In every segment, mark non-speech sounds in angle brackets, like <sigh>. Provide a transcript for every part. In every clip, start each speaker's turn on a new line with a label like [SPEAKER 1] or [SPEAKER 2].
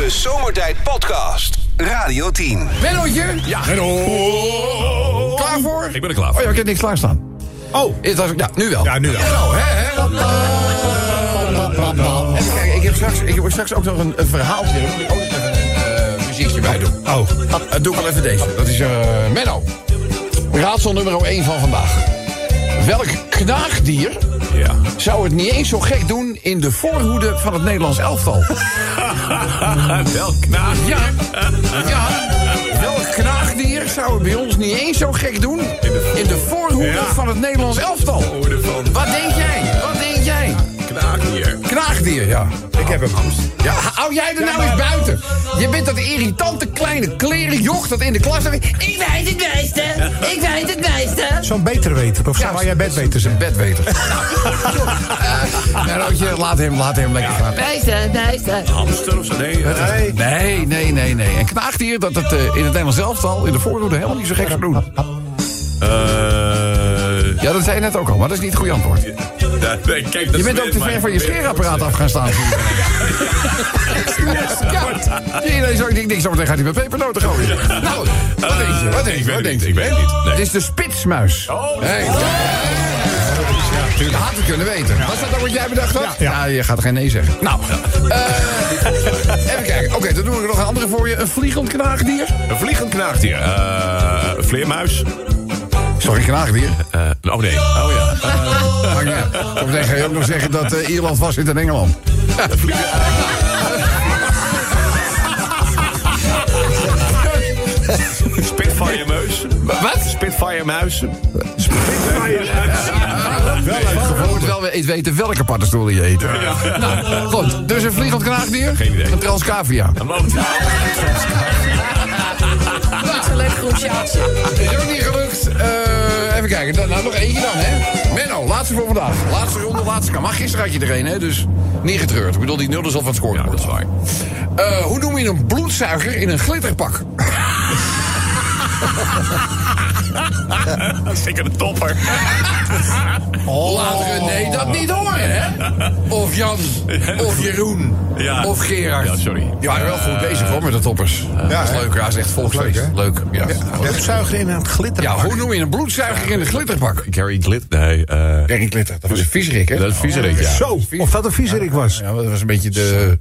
[SPEAKER 1] De Zomertijd Podcast. Radio 10.
[SPEAKER 2] Mennootje?
[SPEAKER 3] Ja.
[SPEAKER 2] Menno. Klaar voor?
[SPEAKER 3] Ik ben er klaar
[SPEAKER 2] Oh
[SPEAKER 3] voor.
[SPEAKER 2] ja, ik heb niks klaarstaan.
[SPEAKER 3] Oh.
[SPEAKER 2] Is dat, ja, nu wel.
[SPEAKER 3] Ja, nu wel.
[SPEAKER 2] Menno, hè? hè? Even kijken, ik heb straks, ik heb straks ook nog een, een verhaaltje. Ook een eh, muziekje bij doen.
[SPEAKER 3] Oh.
[SPEAKER 2] Dat doe ik wel even deze. Dat is eh Menno. Raadsel nummer 1 van vandaag. Welk knaagdier
[SPEAKER 3] Ja.
[SPEAKER 2] zou het niet eens zo gek doen in de voorhoede van het Nederlands elftal? <laughs>
[SPEAKER 3] Wel knaag.
[SPEAKER 2] Ja, ja. Welk knaagdier zou het bij ons niet eens zo gek doen in de voorhoede
[SPEAKER 3] Ja.
[SPEAKER 2] van het Nederlands elftal? Wat denk jij? Jij?
[SPEAKER 3] knaagdier.
[SPEAKER 2] Knaagdier, ja.
[SPEAKER 3] Ik heb hem.
[SPEAKER 2] Ja, hou jij er nou eens buiten? Je bent dat irritante kleine klerenjoch dat in de klas... Ik weet het meeste, ik weet het meeste.
[SPEAKER 4] Zo'n beter weten, of zou jij bed weten zijn?
[SPEAKER 2] Bedweter. <laughs> <laughs> Nou, Roodje, laat hem, laat hem lekker gaan.
[SPEAKER 5] Meester, meester.
[SPEAKER 3] Hamster of zo? Nee.
[SPEAKER 4] Nee.
[SPEAKER 2] Nee, nee, nee. En knaagdier dat het eh, in het Nederlands elftal in de voorhoede helemaal niet zo gek zou doen. <laughs>
[SPEAKER 3] eh,
[SPEAKER 2] Ja, dat zei je net ook al, maar dat is niet het goede antwoord. <laughs>
[SPEAKER 3] ja, nee, kijk, dat
[SPEAKER 2] Je bent ook te ver van je scheerapparaat af gaan staan. <laughs> Ja, iedereen zou ik denk, niks zometeen gaat hij met pepernoten gooien. Nou, wat denk je? Wat denk
[SPEAKER 3] Ik
[SPEAKER 2] je? Wat denk?
[SPEAKER 3] Ik weet het niet.
[SPEAKER 2] Het is de spitsmuis.
[SPEAKER 3] Oh.
[SPEAKER 2] Je had het kunnen weten. Was dat ook wat jij bedacht had?
[SPEAKER 4] Ja.
[SPEAKER 2] Ja, je gaat er geen nee zeggen. Nou, eh, even kijken. Oké, dan doe ik nog een andere voor je. Een vliegend knaagdier.
[SPEAKER 3] Een vliegend knaagdier. Eh, een vleermuis.
[SPEAKER 2] Sorry, knaagdier.
[SPEAKER 3] Eh, oh nee. Oh ja.
[SPEAKER 2] Maar ja, dan ga je ook nog zeggen dat eh, Ierland was in Engeland.
[SPEAKER 3] Spitfire muis.
[SPEAKER 2] Wat?
[SPEAKER 3] Spitfire muis.
[SPEAKER 2] Wel Je moet wel eens weten welke paddenstoelen je eet. Nou, goed. Dus een vliegend knaagdier?
[SPEAKER 3] Geen idee.
[SPEAKER 2] Een transcavia.
[SPEAKER 3] Een
[SPEAKER 5] zo leuk groepsjaartje.
[SPEAKER 2] Is ook niet gelukt. Eh, even kijken. Dan, nou, nog eentje dan, hè. Menno, laatste voor vandaag. Laatste ronde, laatste kan. Maar gisteren had je er een, hè. Dus niet getreurd. Ik bedoel, die nul is al van het scoren.
[SPEAKER 3] Ja, dat is waar.
[SPEAKER 2] Eh, hoe noem je een bloedzuiger in een glitterpak? <laughs>
[SPEAKER 3] Dat is zeker een topper.
[SPEAKER 2] Laat René dat niet horen, hè? Of Jan, of Jeroen,
[SPEAKER 3] Ja.
[SPEAKER 2] of Gerard.
[SPEAKER 3] Ja, sorry.
[SPEAKER 2] Je waren wel goed bezig, hoor, met de toppers. Ja, dat is leuk. Ja, dat is echt volksfeest.
[SPEAKER 4] Leuk, hè?
[SPEAKER 2] Leuk, ja.
[SPEAKER 4] Bloedzuiger in een glitter.
[SPEAKER 2] Ja, hoe noem je een bloedzuiger in een glitterpak?
[SPEAKER 3] Gary Glit. Nee. eh
[SPEAKER 2] Gary Glitter, dat was een viezerik, hè?
[SPEAKER 3] dat is viezerik, ja.
[SPEAKER 4] Zo, of dat een viezerik was.
[SPEAKER 2] Ja, dat was een beetje de...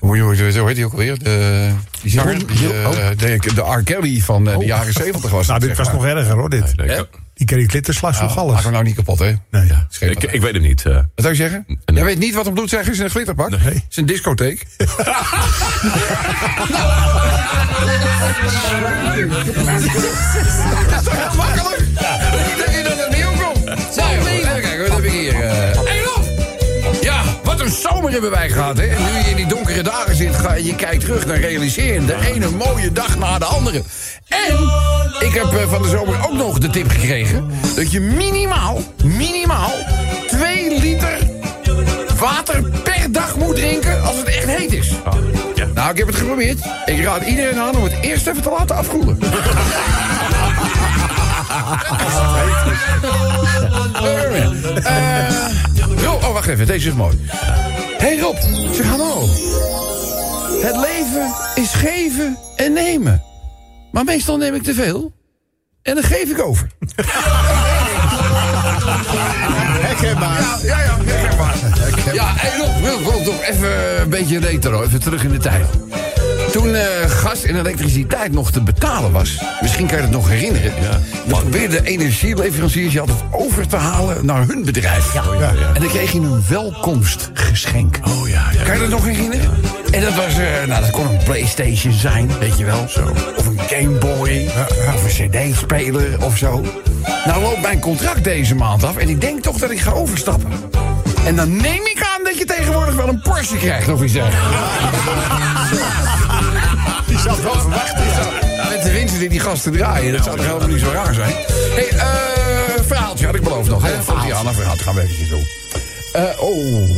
[SPEAKER 2] Hoe hoe- hoe- hoe heet die ook alweer? De, die zanger, die, eh, de, de R. Kelly van eh, de jaren 70 was
[SPEAKER 4] Nou, dit was
[SPEAKER 2] maar.
[SPEAKER 4] nog erger hoor, dit.
[SPEAKER 3] Nee,
[SPEAKER 2] Hè?
[SPEAKER 3] ik-
[SPEAKER 4] Die Kerry Glitter slaat
[SPEAKER 2] Nou,
[SPEAKER 4] nog
[SPEAKER 2] Maak
[SPEAKER 4] alles.
[SPEAKER 2] hem nou niet kapot, hè?
[SPEAKER 4] Nee.
[SPEAKER 2] Ja,
[SPEAKER 3] Ik, ik weet het niet. eh.
[SPEAKER 2] Wat zou je zeggen?
[SPEAKER 3] Nee.
[SPEAKER 2] Jij weet niet wat een bloedzuiger is in een glitterpak?
[SPEAKER 4] Nee.
[SPEAKER 2] Het is een discotheek. Dat is toch heel makkelijk? Zomer hebben wij gehad, hè? En nu je in die donkere dagen zit ga, je kijkt terug, dan realiseer je de ene mooie dag na de andere. En ik heb eh, van de zomer ook nog de tip gekregen... dat je minimaal, minimaal 2 liter water per dag moet drinken als het echt heet is.
[SPEAKER 3] ja.
[SPEAKER 2] Nou, ik heb het geprobeerd. Ik raad iedereen aan om het eerst even te laten afkoelen. <laughs> Eh, oh, wacht even. Deze is mooi. Hé hey Rob, zeg hallo. Het leven is geven en nemen. Maar meestal neem ik te veel. En dan geef ik over.
[SPEAKER 4] Herkenbaar.
[SPEAKER 2] Ja, ja, ja, herkenbaar. Ja, hey Rob, wil wil toch even een beetje retro, even terug in de tijd. Toen eh, gas en elektriciteit nog te betalen was, misschien kan je het nog herinneren. Ja. Dan probeerden energieleveranciers je altijd over te halen naar hun bedrijf.
[SPEAKER 3] ja, ja.
[SPEAKER 2] En dan kreeg je een welkomstgeschenk.
[SPEAKER 3] Oh ja, ja.
[SPEAKER 2] Kan je dat nog herinneren? En dat was, eh, nou, dat kon een Playstation zijn, weet je wel. Zo. Of een Game Boy, of een CD-speler of zo. Nou loopt mijn contract deze maand af en ik denk toch dat ik ga overstappen. En dan neem ik aan dat je tegenwoordig wel een Porsche krijgt, of iets dergelijks. <laughs> Winsten die die gasten draaien, dat zou toch helemaal niet zo raar zijn. Hé, hey, eh, verhaaltje had ik beloofd nog. hè? Van Diana, verhaaltje gaan we eventjes doen. Eh, oh.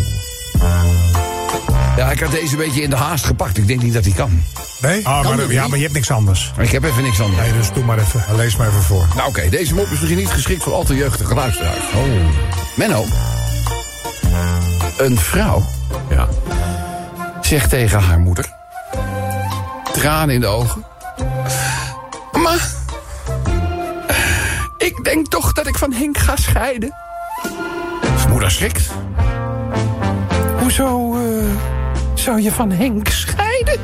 [SPEAKER 2] Ja, ik had deze een beetje in de haast gepakt. Ik denk niet dat hij kan.
[SPEAKER 4] Nee? Ah, maar, ja, maar je hebt niks anders.
[SPEAKER 2] Ik heb even niks anders.
[SPEAKER 4] Nee, dus doe maar even. Lees maar even voor.
[SPEAKER 2] Nou oké, deze mop is misschien niet geschikt voor al te jeugdige luisteraars. Oh. Menno. Een vrouw
[SPEAKER 3] Ja.
[SPEAKER 2] zegt tegen haar moeder... tranen in de ogen. Mama, ik denk toch dat ik van Henk ga scheiden. Zijn moeder schrikt. Hoezo eh, zou je van Henk scheiden?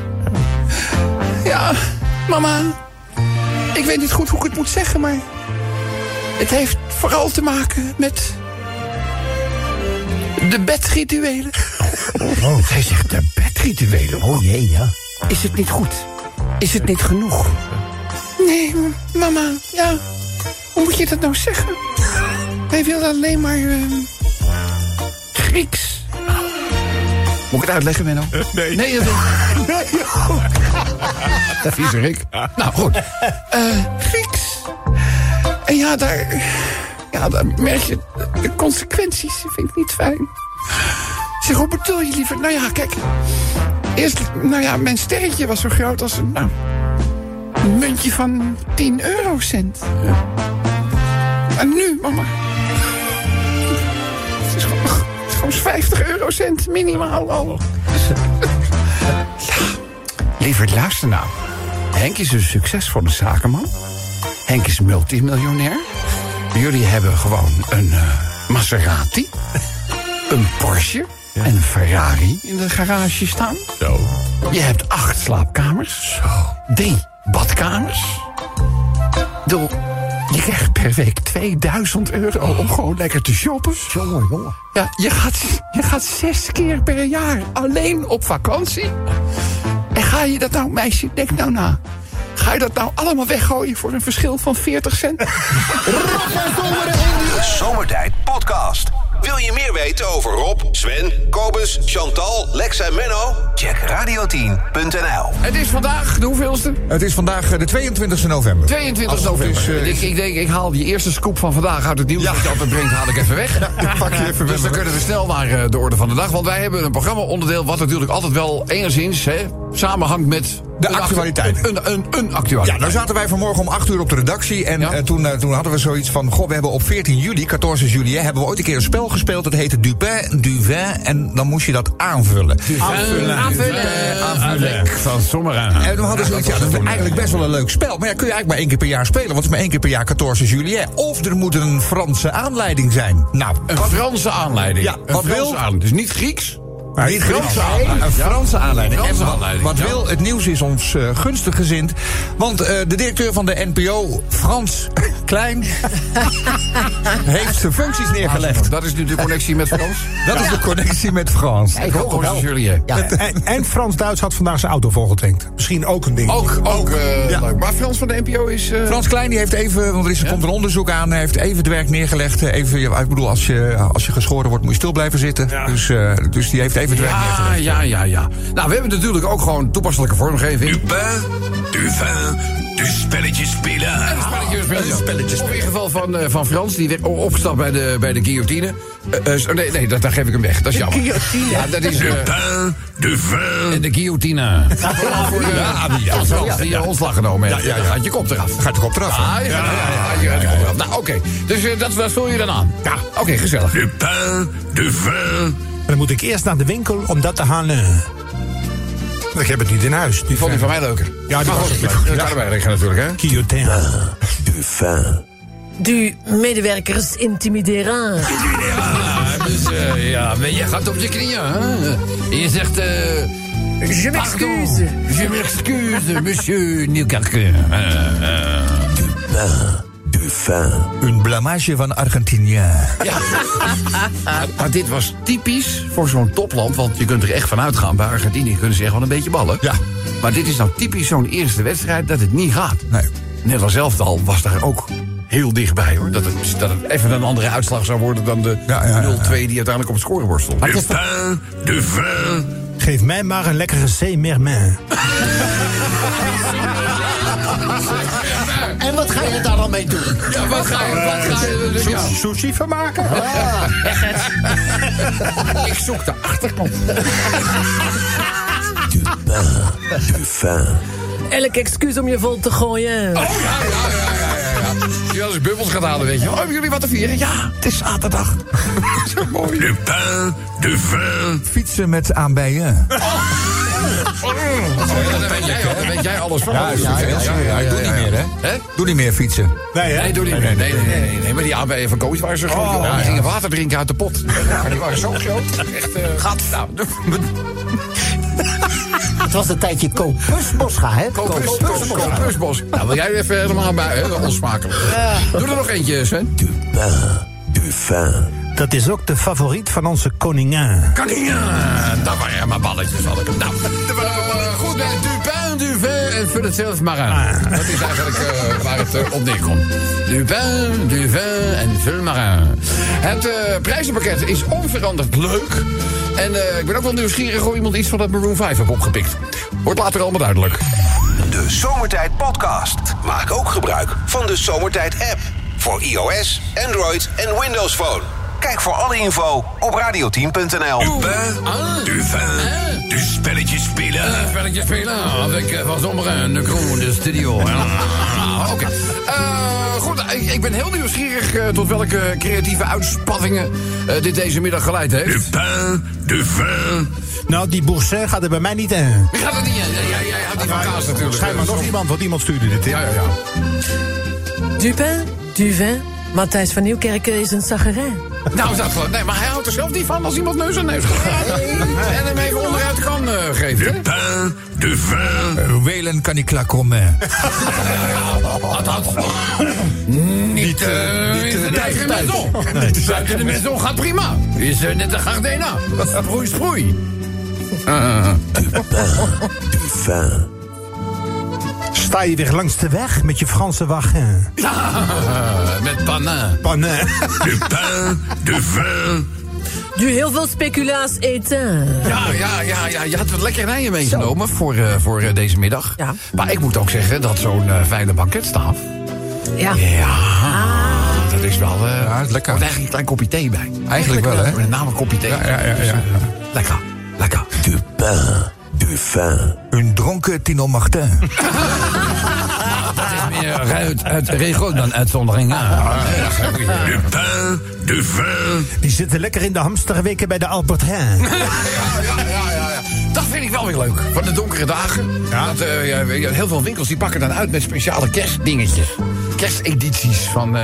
[SPEAKER 2] Ja, mama, ik weet niet goed hoe ik het moet zeggen, maar... het heeft vooral te maken met... de bedrituelen.
[SPEAKER 4] Oh.
[SPEAKER 2] Hij zegt de bedrituelen.
[SPEAKER 6] Oh jee, ja.
[SPEAKER 2] Is het niet goed? Is het niet genoeg? Nee, m- mama, ja. Hoe moet je dat nou zeggen? Hij wil alleen maar... ehm, Grieks. Moet ik het uitleggen, Menno?
[SPEAKER 3] nee.
[SPEAKER 2] Nee, dat <laughs> nee. Vieze <laughs> Rick. Nou, goed. Eh, Grieks. En ja, daar... Ja, daar merk je... De consequenties vind ik niet fijn. Zeg, hoe bedoel je liever? Nou ja, kijk... Eerst, nou ja, mijn sterretje was zo groot als een, nou, een muntje van 10 eurocent. En nu, mama. Het is gewoon, het is gewoon 50 eurocent minimaal al. <laughs> ja, lieverd, luister nou. Henk is een succesvolle zakenman. Henk is multimiljonair. Jullie hebben gewoon een eh, Maserati, een Porsche en een Ferrari in de garage staan.
[SPEAKER 3] Zo.
[SPEAKER 2] Je hebt acht slaapkamers. Drie badkamers. Doe, je krijgt per week 2000 euro om gewoon lekker te shoppen.
[SPEAKER 6] Jongen, jongen.
[SPEAKER 2] Ja, je gaat, je gaat zes keer per jaar alleen op vakantie. En ga je dat nou, meisje, denk nou na. Ga je dat nou allemaal weggooien voor een verschil van 40 cent?
[SPEAKER 1] De Zomertijd Podcast. Wil je meer weten over Rob, Sven, Kobus, Chantal, Lex en Menno? Check radio10.nl.
[SPEAKER 2] Het is vandaag de hoeveelste?
[SPEAKER 7] Het is vandaag eh, de 22 november.
[SPEAKER 2] 22
[SPEAKER 7] Als het goed
[SPEAKER 2] november.
[SPEAKER 7] is, eh,
[SPEAKER 2] ik, ik denk, ik haal die eerste scoop van vandaag uit het nieuws.
[SPEAKER 7] Ja.
[SPEAKER 2] Dat je altijd brengt, haal ik even weg. <laughs>
[SPEAKER 7] pak je even
[SPEAKER 2] dus
[SPEAKER 7] weg.
[SPEAKER 2] dan kunnen we snel naar eh, de orde van de dag. Want wij hebben een programma-onderdeel... wat natuurlijk altijd wel enigszins hè, samenhangt met...
[SPEAKER 7] De actualiteit.
[SPEAKER 2] Een, een, een actualiteit.
[SPEAKER 7] Ja, nou zaten wij vanmorgen om 8 uur op de redactie. En
[SPEAKER 2] Ja.
[SPEAKER 7] eh, toen, eh, toen hadden we zoiets van... Goh, we hebben op 14 juli, 14 juli... hebben we ooit een keer een spel gespeeld. Dat heette Dupin, Duvin. En dan moest je dat aanvullen.
[SPEAKER 2] Aanvullen.
[SPEAKER 5] Aanvullen.
[SPEAKER 2] Aanvullen. Van Sommerin.
[SPEAKER 7] En we hadden zoiets, ja, dat is eigenlijk best wel een leuk spel. Maar ja, kun je eigenlijk maar één keer per jaar spelen. Want het is maar één keer per jaar 14 juli. Of er moet een Franse aanleiding zijn. Nou,
[SPEAKER 2] Een
[SPEAKER 7] wat-
[SPEAKER 2] Franse aanleiding.
[SPEAKER 7] Ja,
[SPEAKER 2] een
[SPEAKER 7] wat
[SPEAKER 2] Franse
[SPEAKER 7] wil-
[SPEAKER 2] aanleiding. Dus niet Grieks.
[SPEAKER 7] Niet
[SPEAKER 2] Franse
[SPEAKER 7] Franse
[SPEAKER 2] aanleiding.
[SPEAKER 7] Een Franse aanleiding.
[SPEAKER 2] Franse
[SPEAKER 7] en wat,
[SPEAKER 2] aanleiding,
[SPEAKER 7] wat
[SPEAKER 2] ja.
[SPEAKER 7] wil, het nieuws is ons eh, gunstig gezind. Want eh, de directeur van de NPO, Frans Klein, <laughs> heeft zijn functies neergelegd.
[SPEAKER 2] Dat is nu de connectie met Frans. <laughs>
[SPEAKER 7] Dat is de connectie met Frans.
[SPEAKER 6] Ik hoop het wel.
[SPEAKER 2] Jullie.
[SPEAKER 6] Ja,
[SPEAKER 4] En, en Frans-Duits had vandaag zijn auto volgetankt. Misschien ook een ding.
[SPEAKER 2] Ook, ook eh, leuk. Maar Frans van de NPO is... eh,
[SPEAKER 7] Frans Klein die heeft even, want er, is, er komt een onderzoek aan, hij heeft even het werk neergelegd. Even, ik bedoel, als je, als je geschoren wordt, moet je stil blijven zitten. Dus, eh, dus die heeft even het werk
[SPEAKER 2] Ja,
[SPEAKER 7] neergelegd.
[SPEAKER 2] ja, ja, ja. Nou, we hebben natuurlijk ook gewoon toepasselijke vormgeving.
[SPEAKER 1] Dupin, Duvin, de spelletjes spelen.
[SPEAKER 2] Spelletjes spelen.
[SPEAKER 7] spelletjes
[SPEAKER 2] Of in geval van, eh, van Frans, die werd opgestapt bij de, bij de guillotine. Eh, eh, nee, nee dat, daar geef ik hem weg. Dat is jammer.
[SPEAKER 6] guillotine.
[SPEAKER 2] Ja, dat is...
[SPEAKER 1] Dupin, Duvin.
[SPEAKER 2] de guillotine. Voor de, ja, ja, Frans, die eh, ontslag genomen heeft.
[SPEAKER 7] Ja, ja, ja.
[SPEAKER 2] Gaat je kop eraf.
[SPEAKER 7] Gaat toch op eraf?
[SPEAKER 2] Ah, je ja, je je kop eraf. Nou, oké. Dus dat, dat vul je dan aan. Ja. Oké, gezellig.
[SPEAKER 1] Dupin, Duvin.
[SPEAKER 4] Dan moet ik eerst naar de winkel om dat te halen. Ik heb het niet in huis.
[SPEAKER 2] Die vond hij van mij leuker.
[SPEAKER 4] Ja, die
[SPEAKER 2] Maar
[SPEAKER 4] was
[SPEAKER 2] goed,
[SPEAKER 4] ook leuk.
[SPEAKER 2] Dat
[SPEAKER 4] Ja.
[SPEAKER 2] rekenen natuurlijk, hè?
[SPEAKER 4] Guillotine.
[SPEAKER 1] Duvin.
[SPEAKER 5] Du medewerkers intimideren.
[SPEAKER 2] Ja, dus, eh, ja, maar je gaat op je knieën, hè? En je zegt... eh
[SPEAKER 5] Je m'excuse.
[SPEAKER 2] Je m'excuse, monsieur Nieuwkerken.
[SPEAKER 1] Duvin.
[SPEAKER 7] Een blamage van Argentinië.
[SPEAKER 2] Ja. <laughs> maar dit was typisch voor zo'n topland, want je kunt er echt van uitgaan. Bij Argentinië kunnen ze echt wel een beetje ballen.
[SPEAKER 7] Ja.
[SPEAKER 2] Maar dit is nou typisch zo'n eerste wedstrijd dat het niet gaat.
[SPEAKER 7] Nee.
[SPEAKER 2] Nederland zelf al was daar ook heel dichtbij, hoor. Dat het, dat het even een andere uitslag zou worden dan de
[SPEAKER 7] Ja, ja, ja,
[SPEAKER 2] 0-2 die uiteindelijk op het scorebord stond.
[SPEAKER 4] Geef mij maar een lekkere C-mermin. <laughs>
[SPEAKER 6] En wat ga je daar dan mee doen?
[SPEAKER 2] Ja, wat ga je, wat ga je dus, ja.
[SPEAKER 4] Sushi van maken? <laughs>
[SPEAKER 2] Ik zoek de achterkant.
[SPEAKER 1] Duvin.
[SPEAKER 5] Elk excuus om je vol te gooien.
[SPEAKER 2] Oh, ja, ja, ja. <laughs> Die wel eens bubbels gaat halen, weet je. Oh, hebben jullie wat te vieren? Ja, het is zaterdag. <laughs> Zo mooi.
[SPEAKER 1] Dupin, Duvin.
[SPEAKER 7] Fietsen met aanbijen.
[SPEAKER 2] Daar weet jij, daar weet jij alles van.
[SPEAKER 7] Ja, ja, ja, ja, ja, doe niet meer, hè?
[SPEAKER 2] Hè?
[SPEAKER 7] Doe niet meer fietsen.
[SPEAKER 4] Nee, hè?
[SPEAKER 2] Nee, doe niet meer. Nee, nee, nee, nee, nee. Maar die AB van Koos waren zo groot. joh. Die gingen water drinken uit de pot. Maar die waren zo groot. Echt, eh gat. Nou, <laughs>
[SPEAKER 6] Het was een tijdje Koopusbosga, hè?
[SPEAKER 2] Koopus, Koopusbos. Nou, wil jij even helemaal bij, hè? Onsmakelijk. Doe er nog eentje, Sven.
[SPEAKER 4] Dat is ook de favoriet van onze koningin.
[SPEAKER 2] Koningin. Dat waren ja maar balletjes, had ik hem. Nou, eh, goed, eh, Dupin, Duvin en vul het zelf maar aan. Dat is eigenlijk eh, waar het eh, op neerkomt. Dupin, Duvin en vul maar aan. Het eh, prijzenpakket is onveranderd leuk. En eh, ik ben ook wel nieuwsgierig of iemand iets van dat Maroon 5 heeft opgepikt. Wordt later allemaal duidelijk.
[SPEAKER 1] De Zomertijd Podcast. Maak ook gebruik van de Zomertijd app. Voor iOS, Android en Windows Phone. Kijk voor alle info op radioteam.nl.
[SPEAKER 2] Du spelletje spelen. Uh, spelletje spelen. Avec uh, Van Zommeren, de Kroon, de studio. Ja, <laughs> Oké. Eh, goed, ik, ik ben heel nieuwsgierig eh, tot welke creatieve uitspattingen eh, dit deze middag geleid heeft.
[SPEAKER 3] pain, de vin.
[SPEAKER 4] Nou, die Boursin gaat er bij mij niet in.
[SPEAKER 2] Wie gaat er niet in? Ja, ja, ja, ja, die van Kaas natuurlijk.
[SPEAKER 4] Schijnbaar nog iemand, want iemand stuurde dit in.
[SPEAKER 2] Ja, ja, ja.
[SPEAKER 5] Dupin, Duvin, Matthijs van Nieuwkerken is een zagerijn.
[SPEAKER 2] Nou, is dat gewoon. Nee, maar hij houdt er zelf niet van als iemand neus aan neus gaat. En hem even onderuit kan uh, geven. hè?
[SPEAKER 3] Pain, de vin.
[SPEAKER 7] Welen kan ik klakommen.
[SPEAKER 2] Althans, <laughs> niet, niet de eigen maison. Buiten de maison gaat prima. Is uh, net een Gardena. Sproei, sproei.
[SPEAKER 4] Sta je weer langs de weg met je Franse wagen?
[SPEAKER 2] Ja, <laughs> met panin.
[SPEAKER 4] Panin.
[SPEAKER 3] De pain, de vin.
[SPEAKER 5] Du heel veel speculaas eten.
[SPEAKER 2] Ja, ja, ja, ja, je had wat lekkernijen meegenomen voor, uh, voor uh, deze middag.
[SPEAKER 5] Ja.
[SPEAKER 2] Maar ik moet ook zeggen dat zo'n uh, fijne banketstaaf...
[SPEAKER 5] Ja.
[SPEAKER 2] Ja, dat is wel... Uh,
[SPEAKER 7] Ja, is lekker.
[SPEAKER 2] Er eigenlijk een klein kopje thee bij.
[SPEAKER 7] Eigenlijk wel, hè?
[SPEAKER 2] Met name een kopje thee.
[SPEAKER 7] Ja, ja, ja,
[SPEAKER 2] Dus,
[SPEAKER 7] ja.
[SPEAKER 2] uh, lekker, lekker.
[SPEAKER 3] De pain, de vin.
[SPEAKER 7] Een dronken Tino Martin. <laughs>
[SPEAKER 2] Dat meer uit, uit regel dan uitzondering. Ja,
[SPEAKER 3] De pain, de vin.
[SPEAKER 4] Die zitten lekker in de hamsterweken bij de Albert Heijn.
[SPEAKER 2] ja, ja, ja, ja. Dat vind ik wel weer leuk. Van de donkere dagen. Dat, uh, ja, heel veel winkels die pakken dan uit met speciale kerstdingetjes. Kerstedities van... Uh,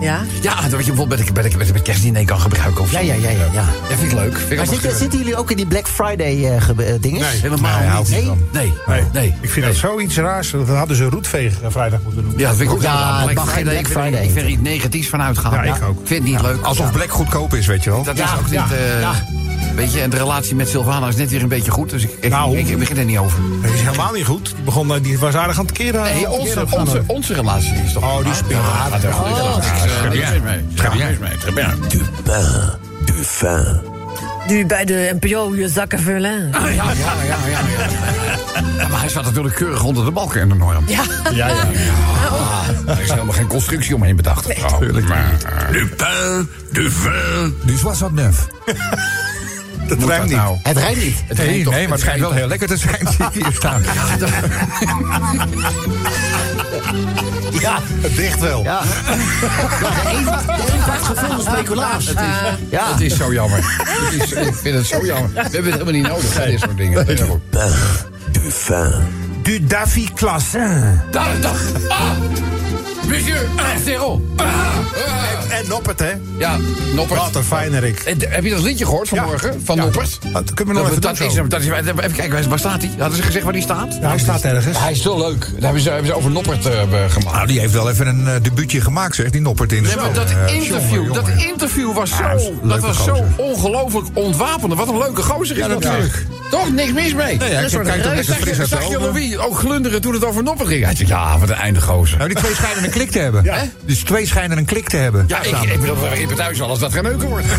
[SPEAKER 5] Ja?
[SPEAKER 2] Ja, dat je bijvoorbeeld met, met, met, met kerstdiner kan gebruiken. Of
[SPEAKER 6] Ja, ja, ja, ja. ja.
[SPEAKER 2] Ja, vind ik leuk. Vind ik
[SPEAKER 6] Maar zitten, zitten jullie ook in die Black Friday eh, gebe- eh, dingen?
[SPEAKER 4] Nee.
[SPEAKER 2] Helemaal
[SPEAKER 4] Nee,
[SPEAKER 2] niet.
[SPEAKER 4] ik
[SPEAKER 2] Nee, nee, nee. nee.
[SPEAKER 4] Ik vind dat zoiets raars. Dat hadden ze roetveeg eh, vrijdag moeten doen.
[SPEAKER 2] Ja, dat vind ik ook
[SPEAKER 6] Ja, geen Black
[SPEAKER 2] ik vind-
[SPEAKER 6] Friday
[SPEAKER 2] Ik vind er iets negatiefs van uitgaan.
[SPEAKER 4] Ja, ik ook.
[SPEAKER 2] Ik vind het niet leuk.
[SPEAKER 7] Alsof Black goedkoop is, weet je wel.
[SPEAKER 2] Dat
[SPEAKER 6] Ja,
[SPEAKER 2] is ook
[SPEAKER 6] ja,
[SPEAKER 2] niet...
[SPEAKER 6] ja.
[SPEAKER 2] Weet je, en de relatie met Sylvana is net weer een beetje goed. Dus ik, ik,
[SPEAKER 4] Nou.
[SPEAKER 2] ik, ik begin er niet over.
[SPEAKER 4] Dat is helemaal niet goed. Die, begon, eh, die was aardig aan het keren.
[SPEAKER 2] Nee,
[SPEAKER 4] aan het
[SPEAKER 2] onze, onze, onze relatie is toch...
[SPEAKER 4] Oh, die speelt.
[SPEAKER 2] Ja, dat is goed. Niks, niks mis mee.
[SPEAKER 7] Très bien.
[SPEAKER 2] Très bien.
[SPEAKER 3] De pain, de vin.
[SPEAKER 5] Du bij de NPO je zakken vullen.
[SPEAKER 2] Ah, ja, ja, ja, ja, ja. Ja, maar hij staat natuurlijk keurig onder de balken en de norm.
[SPEAKER 5] Ja.
[SPEAKER 4] Ja, ja.
[SPEAKER 2] Er is helemaal geen constructie omheen bedacht. Natuurlijk. Maar, eh,
[SPEAKER 3] De pain, de vin.
[SPEAKER 7] Du 69. <laughs>
[SPEAKER 4] Dat
[SPEAKER 2] moet
[SPEAKER 4] rijmt
[SPEAKER 2] dat
[SPEAKER 4] niet.
[SPEAKER 2] nou?
[SPEAKER 6] Het rijdt niet.
[SPEAKER 2] Het
[SPEAKER 7] Nee,
[SPEAKER 2] toch-
[SPEAKER 7] nee, maar het schijnt wel heel lekker te zijn, zie ik hier staan. <laughs>
[SPEAKER 6] Ja,
[SPEAKER 4] Het dicht wel.
[SPEAKER 6] ja. ja de een, de een krijgt gevonden speculaas. Ja.
[SPEAKER 2] Het is zo jammer. Het is, ik vind het zo jammer. We hebben het helemaal niet nodig, hè, dit soort dingen. Ja, goed.
[SPEAKER 3] Pain.
[SPEAKER 4] Du Davy Classin.
[SPEAKER 2] Daar, daar. Ah! Monsieur, zero. Ah, ah.
[SPEAKER 4] En Noppert, hè?
[SPEAKER 2] Ja, Noppert.
[SPEAKER 4] Wat een.
[SPEAKER 2] En, Heb je dat liedje gehoord vanmorgen? Van
[SPEAKER 4] Ja.
[SPEAKER 2] Noppert?
[SPEAKER 4] Dat kunnen we nog even
[SPEAKER 2] dat, is, dat is, Even kijken, waar staat hij? Hadden ze gezegd waar hij staat?
[SPEAKER 4] Ja, hij staat ergens.
[SPEAKER 2] Hij is zo leuk. Daar hebben ze, hebben ze over Noppert eh, gemaakt.
[SPEAKER 7] Nou, die heeft wel even een uh, debuutje gemaakt, zeg, die Noppert in de
[SPEAKER 2] Nee, maar dat
[SPEAKER 7] Eh,
[SPEAKER 2] interview,
[SPEAKER 7] jongen,
[SPEAKER 2] dat interview was zo,
[SPEAKER 7] dat
[SPEAKER 2] was zo ongelooflijk ontwapend. Wat een leuke gozer is
[SPEAKER 7] natuurlijk.
[SPEAKER 2] Toch, niks mis mee.
[SPEAKER 7] Nee, ja, ik kijk ook lekker
[SPEAKER 2] Zag
[SPEAKER 7] fris
[SPEAKER 2] je,
[SPEAKER 7] uit de
[SPEAKER 2] zag je
[SPEAKER 7] ogen.
[SPEAKER 2] Louis ook glunderen toen het over Noppert ging? Hij zei, ja, wat een einde gozer.
[SPEAKER 7] Nou, die twee schijnen een klik te hebben.
[SPEAKER 4] Ja.
[SPEAKER 7] Dus twee schijnen een klik te hebben.
[SPEAKER 2] Ja, ik, ik bedoel, heb het thuis al als dat geen neuken wordt. <laughs>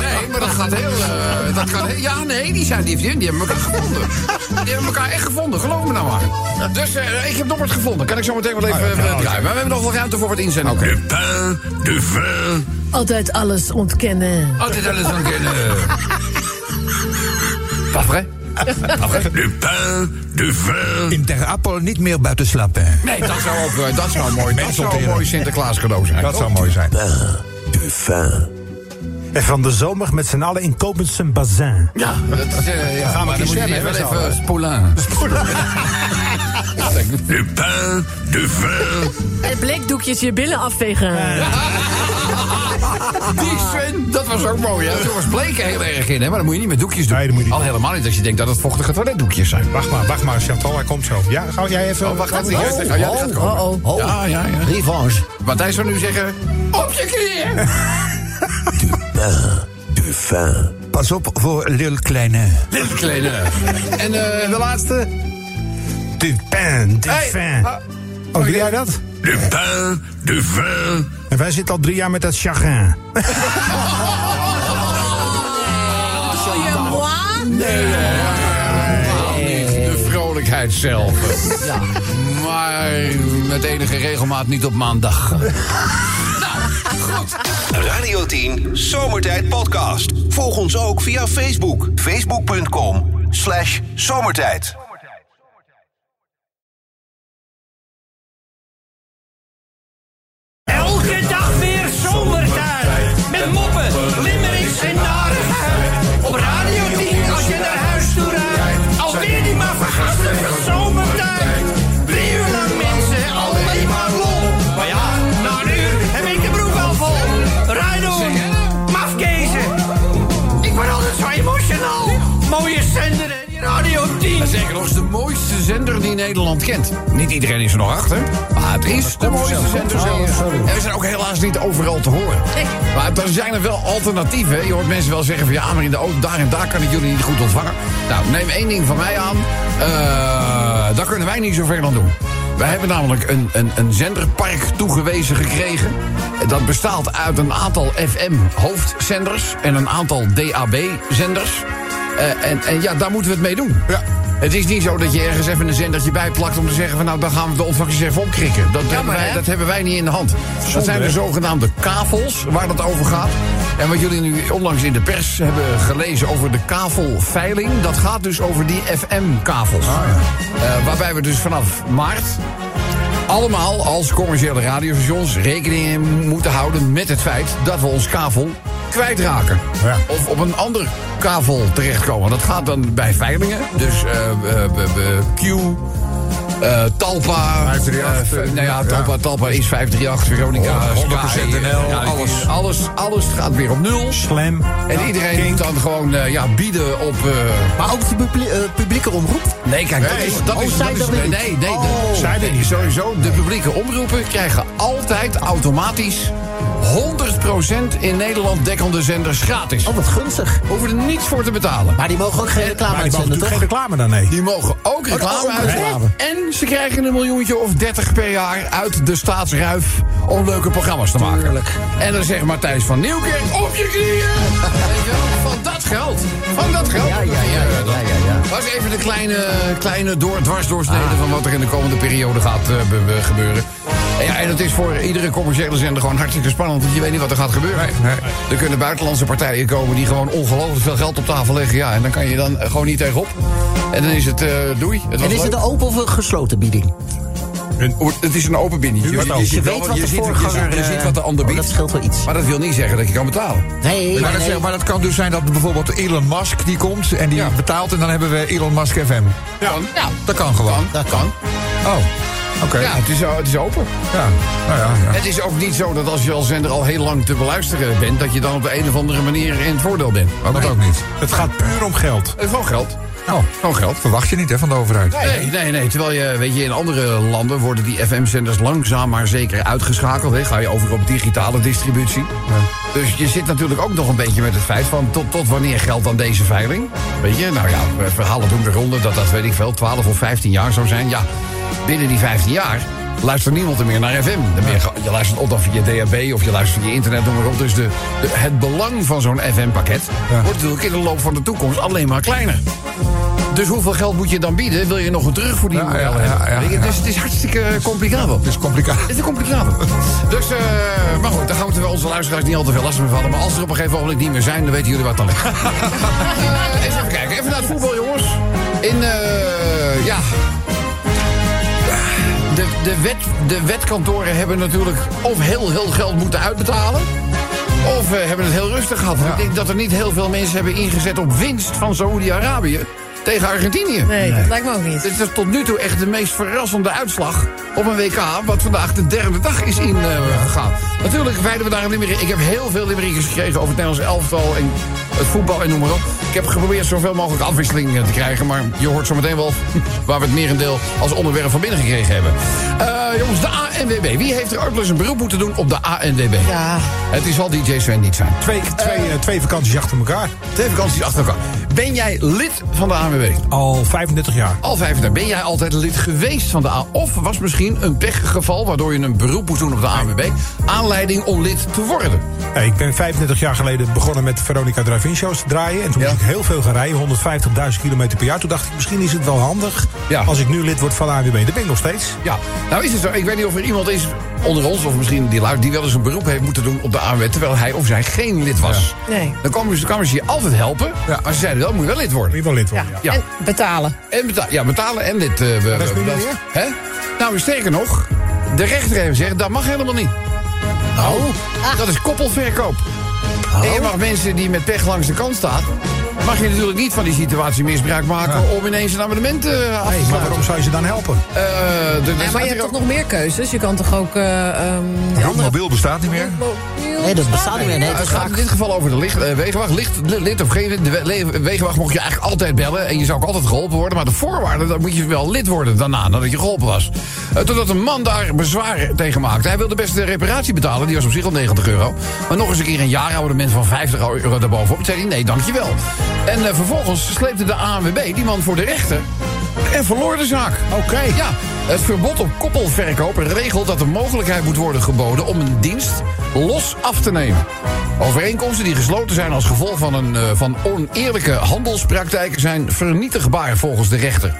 [SPEAKER 2] Nee, maar dat gaat heel... eh, dat gaat ja, nee, die zijn die, die hebben elkaar gevonden. Die hebben elkaar echt gevonden, geloof me nou maar. Dus eh, ik heb Noppert gevonden. Kan ik zo meteen wel even eh, draaien. Maar we hebben nog wel ruimte voor wat inzendingen.
[SPEAKER 3] De pain, de vin.
[SPEAKER 5] Altijd alles ontkennen.
[SPEAKER 2] Altijd alles aan kennen. <laughs> Pas vrai? Vrai?
[SPEAKER 3] De pain, de vin.
[SPEAKER 7] In Ter Appel niet meer buiten slapen.
[SPEAKER 2] Nee, dat zou ook eh, dat zou mooi, dat zou een mooi Sinterklaas cadeau zijn.
[SPEAKER 7] Dat zou mooi zijn.
[SPEAKER 3] De vin.
[SPEAKER 4] En van de zomer met z'n allen in Kopensen Bazin.
[SPEAKER 2] Ja, dat is, eh, ja,
[SPEAKER 4] Gaan we zwemmen,
[SPEAKER 2] wel even spoelen. <laughs>
[SPEAKER 3] Du pain, du vin.
[SPEAKER 5] En blikdoekjes je billen afvegen. <laughs>
[SPEAKER 2] Die Sven, dat was ook mooi, hè? Toen was bleken heel erg in, hè? Maar dat moet je niet met doekjes doen.
[SPEAKER 4] Nee, dat moet je niet
[SPEAKER 2] Al helemaal niet als je denkt dat het vochtige toiletdoekjes zijn.
[SPEAKER 4] Wacht maar, wacht maar, Chantal, hij komt zo. Ja, ga jij even...
[SPEAKER 2] Oh, wacht, wacht.
[SPEAKER 5] Oh,
[SPEAKER 2] ja, gaat komen.
[SPEAKER 5] Oh, oh.
[SPEAKER 6] Oh,
[SPEAKER 2] Ja, ja, ja.
[SPEAKER 6] revanche.
[SPEAKER 2] Matthijs zou nu zeggen... Op je knieën! <laughs>
[SPEAKER 3] Du vin.
[SPEAKER 7] Pas op voor Lil Kleine.
[SPEAKER 2] Dit kleine. En eh, de laatste?
[SPEAKER 4] Du pain, du
[SPEAKER 2] Hey,
[SPEAKER 4] fin. Oh, doe jij dat?
[SPEAKER 3] Du pain, du vin.
[SPEAKER 4] En wij zitten al drie jaar met dat chagrin.
[SPEAKER 2] De vrolijkheid zelf.
[SPEAKER 6] Ja.
[SPEAKER 2] Maar met enige regelmaat niet op maandag.
[SPEAKER 1] Radio 10 Zomertijd Podcast. Volg ons ook via Facebook. Facebook.com slash zomertijd.
[SPEAKER 8] Zender die
[SPEAKER 2] Nederland kent. Niet iedereen is er nog achter, maar het is de mooiste zender. En we zijn ook helaas niet overal te horen. Maar er zijn er wel alternatieven. Je hoort mensen wel zeggen van ja, maar in de auto daar en daar kan ik jullie niet goed ontvangen. Nou, neem één ding van mij aan. Eh daar kunnen wij niet zoveel aan doen. Wij hebben namelijk een, een, een zenderpark toegewezen gekregen. Dat bestaat uit een aantal FM-hoofdzenders en een aantal DAB-zenders. Eh, en, en ja, daar moeten we het mee doen.
[SPEAKER 7] Ja.
[SPEAKER 2] Het is niet zo dat je ergens even een zendertje bijplakt om te zeggen van nou dan gaan we de ontvangst even opkrikken. Dat, hebben wij, dat hebben wij niet in de hand. dat zijn de zogenaamde kavels waar dat over gaat. En wat jullie nu onlangs in de pers hebben gelezen over de kavelveiling, dat gaat dus over die FM-kavels. Eh, waarbij we dus vanaf maart allemaal als commerciële radiostations rekening moeten houden met het feit dat we ons kavel kwijtraken.
[SPEAKER 4] Ja.
[SPEAKER 2] Of op een ander kavel terechtkomen. Dat gaat dan bij veilingen. Dus eh, eh, eh, Q, eh, Talpa.
[SPEAKER 7] 538,
[SPEAKER 2] eh, nou ja, Talpa, Talpa is 538, Veronica,
[SPEAKER 7] Oh, 100%
[SPEAKER 2] Sky,
[SPEAKER 7] NL,
[SPEAKER 2] ja,
[SPEAKER 7] alles.
[SPEAKER 2] alles. Alles gaat weer op nul.
[SPEAKER 4] Slam.
[SPEAKER 2] En iedereen moet dan gewoon eh, ja, bieden op... eh,
[SPEAKER 6] Maar ook de publie- publieke omroep?
[SPEAKER 2] Nee, kijk, dat is... Dat
[SPEAKER 6] Oh,
[SPEAKER 2] is, dat is
[SPEAKER 6] dat niet?
[SPEAKER 2] nee, nee,
[SPEAKER 6] Oh.
[SPEAKER 2] de-
[SPEAKER 4] Zij dat niet.
[SPEAKER 2] Sowieso, de publieke omroepen krijgen altijd automatisch 100% in Nederland dekkende zenders gratis.
[SPEAKER 6] Oh, wat gunstig.
[SPEAKER 2] Hoeven er niets voor te betalen.
[SPEAKER 6] Maar die mogen ook geen reclame
[SPEAKER 4] Maar die mogen
[SPEAKER 6] uitzenden, toch?
[SPEAKER 4] geen reclame dan, nee.
[SPEAKER 2] Die mogen ook reclame
[SPEAKER 6] ook
[SPEAKER 2] uitzenden. En ze krijgen een miljoentje of 30 per jaar uit de staatsruif om leuke programma's te maken.
[SPEAKER 6] Tuurlijk.
[SPEAKER 2] En dan zegt Matthijs van Nieuwkerk op je knieën. Weet je wel, van dat geld. Van dat geld.
[SPEAKER 6] Ja, ja, ja, ja, ja,
[SPEAKER 2] was even de kleine, kleine door, dwarsdoorsnede van wat er in de komende periode gaat eh, be- be- gebeuren. En, ja, en het is voor iedere commerciële zender gewoon hartstikke spannend, want je weet niet wat er gaat gebeuren. Er kunnen buitenlandse partijen komen die gewoon ongelooflijk veel geld op tafel leggen. Ja, en dan kan je dan eh, gewoon niet tegenop. En dan is het eh, doei. Het, was
[SPEAKER 6] En is
[SPEAKER 2] leuk.
[SPEAKER 6] het een open of een gesloten bieding?
[SPEAKER 2] het is een open binnetje.
[SPEAKER 4] Je weet
[SPEAKER 2] je,
[SPEAKER 6] weet
[SPEAKER 2] wat-
[SPEAKER 6] de
[SPEAKER 2] ziet- je
[SPEAKER 6] voorganger...
[SPEAKER 2] ziet- je ziet wat de
[SPEAKER 6] eh,
[SPEAKER 2] ander
[SPEAKER 6] oh,
[SPEAKER 2] biedt.
[SPEAKER 6] Dat scheelt wel iets.
[SPEAKER 2] Maar dat wil niet zeggen dat je kan betalen.
[SPEAKER 6] Nee,
[SPEAKER 7] Maar
[SPEAKER 6] nee,
[SPEAKER 7] dat,
[SPEAKER 6] nee.
[SPEAKER 7] maar dat kan dus zijn dat bijvoorbeeld Elon Musk die komt en die
[SPEAKER 2] Ja.
[SPEAKER 7] betaalt en dan hebben we Elon Musk FM.
[SPEAKER 2] Ja, ja
[SPEAKER 7] Dat kan gewoon.
[SPEAKER 6] Dat kan.
[SPEAKER 7] Oh, oké.
[SPEAKER 2] ja het, is, eh, het is open.
[SPEAKER 7] Ja, nou ja. ja.
[SPEAKER 2] Het is ook niet zo dat als je als zender al heel lang te beluisteren bent... dat je dan op de een of andere manier in het voordeel bent.
[SPEAKER 7] Oh, dat ook niet.
[SPEAKER 4] Het gaat puur om geld.
[SPEAKER 2] Het gewoon geld.
[SPEAKER 7] Oh,
[SPEAKER 2] Gewoon geld.
[SPEAKER 7] verwacht je niet hè, van de overheid.
[SPEAKER 2] Nee, nee, nee. Terwijl je, weet je, in andere landen worden die FM-zenders langzaam maar zeker uitgeschakeld. Hè. Ga je over op digitale distributie. Dus je zit natuurlijk ook nog een beetje met het feit van tot, tot wanneer geldt dan deze veiling? Weet je, nou ja, verhalen doen de ronde dat dat weet ik veel, 12 of 15 jaar zou zijn. Ja, binnen die 15 jaar luistert niemand er meer naar FM. Dan ben je, je luistert op dan via DHB of je luistert via internet, noem maar op. Dus de, de- het belang van zo'n FM-pakket wordt natuurlijk in de loop van de toekomst alleen maar kleiner. Dus hoeveel geld moet je dan bieden? Wil je nog een terugverdiening
[SPEAKER 7] Ja, ja, ja.
[SPEAKER 2] Dus het is hartstikke complicabel.
[SPEAKER 7] Het is complicaat.
[SPEAKER 2] Het is complicabel. Dus, eh, maar goed, daar gaan we onze luisteraars niet al te veel last mee vallen. Maar als er op een gegeven moment niet meer zijn, dan weten jullie wat dan ligt. <laughs> Eh, eens even kijken, even naar het voetbal, jongens. In, eh, ja... De, wet, de wetkantoren hebben natuurlijk of heel heel geld moeten uitbetalen... Of we hebben het heel rustig gehad. Ik denk dat er niet heel veel mensen hebben ingezet op winst van Saoedi-Arabië tegen Argentinië.
[SPEAKER 5] Nee, dat lijkt me ook niet.
[SPEAKER 2] Dit is tot nu toe echt de meest verrassende uitslag op een WK... wat vandaag de derde dag is ingegaan. Natuurlijk wijden we daar een limerick. Ik heb heel veel limerickers gekregen over het Nederlands elftal... en het voetbal en noem maar op. Ik heb geprobeerd zoveel mogelijk afwisseling eh, te krijgen... maar je hoort zo meteen wel <laughs> waar we het merendeel als onderwerp van binnen gekregen hebben. Eh, jongens, de ANWB. Wie heeft er ook wel eens een beroep moeten doen op de ANWB?
[SPEAKER 5] Ja.
[SPEAKER 2] Het is al DJ Sven niet zijn.
[SPEAKER 4] Twee, twee, eh, twee vakanties achter elkaar.
[SPEAKER 2] Twee vakanties achter elkaar. Ben jij lid van de ANWB?
[SPEAKER 4] Al 35 jaar.
[SPEAKER 2] Al 35. Ben jij altijd lid geweest van de A? Of was misschien een pechgeval waardoor je een beroep moest doen op de ANWB... aanleiding om lid te worden?
[SPEAKER 4] Ik ben 35 jaar geleden begonnen met Veronica Drive-In shows te draaien. En toen
[SPEAKER 2] Ja.
[SPEAKER 4] moest ik heel veel gaan rijden, 150.000 kilometer per jaar. Toen dacht ik, misschien is het wel handig
[SPEAKER 2] Ja.
[SPEAKER 4] als ik nu lid word van de ANWB. Dat ben ik nog steeds.
[SPEAKER 2] Ja, nou is het zo. Ik weet niet of er iemand is onder ons, of misschien die luid, die wel eens een beroep heeft moeten doen op de ANWB, terwijl hij of zij geen lid was.
[SPEAKER 5] Nee.
[SPEAKER 2] Dan kwamen ze, kwamen ze je altijd helpen,
[SPEAKER 4] Ja.
[SPEAKER 2] maar ze zeiden wel, moet je wel lid worden.
[SPEAKER 4] Moet je wel lid worden, ja.
[SPEAKER 2] Ja.
[SPEAKER 5] En betalen.
[SPEAKER 2] En beta ja, betalen en lid. eh, we-
[SPEAKER 4] dat is
[SPEAKER 2] dat-
[SPEAKER 4] niet meer?
[SPEAKER 2] Hè? Nou, sterker nog, de rechter heeft gezegd, dat mag helemaal niet. Oh, dat is koppelverkoop. En je mag mensen die met pech langs de kant staan... mag je natuurlijk niet van die situatie misbruik maken... om ineens een abonnement eh, af te
[SPEAKER 4] Nee, maar waarom zou je ze dan helpen?
[SPEAKER 2] Eh, de-
[SPEAKER 5] Ja, maar je hebt toch nog meer keuzes? Je kan toch ook... eh ehm, andere-
[SPEAKER 6] mobiel bestaat niet meer. Nee, dat bestaat niet meer. Nee,
[SPEAKER 2] Nou,
[SPEAKER 6] het
[SPEAKER 2] gaat in dit geval over de licht, eh, wegenwacht. Licht, li- lid of geen. De wegenwacht mocht je eigenlijk altijd bellen. En je zou ook altijd geholpen worden. Maar de voorwaarde, dan moet je wel lid worden daarna, nadat je geholpen was. Eh, totdat een man daar bezwaar tegen maakte. Hij wilde best de reparatie betalen. Die was op zich al 90 euro. Maar nog eens een keer een jaarabonnement van 50 euro daarbovenop. Zei hij, nee, dankjewel. En eh, vervolgens sleepte de ANWB die man voor de rechter. En verloor de zaak.
[SPEAKER 4] Oké.
[SPEAKER 2] Ja, het verbod op koppelverkoop regelt dat er mogelijkheid moet worden geboden om een dienst los af te nemen. Overeenkomsten die gesloten zijn als gevolg van, een, eh, van oneerlijke handelspraktijken zijn vernietigbaar volgens de rechter.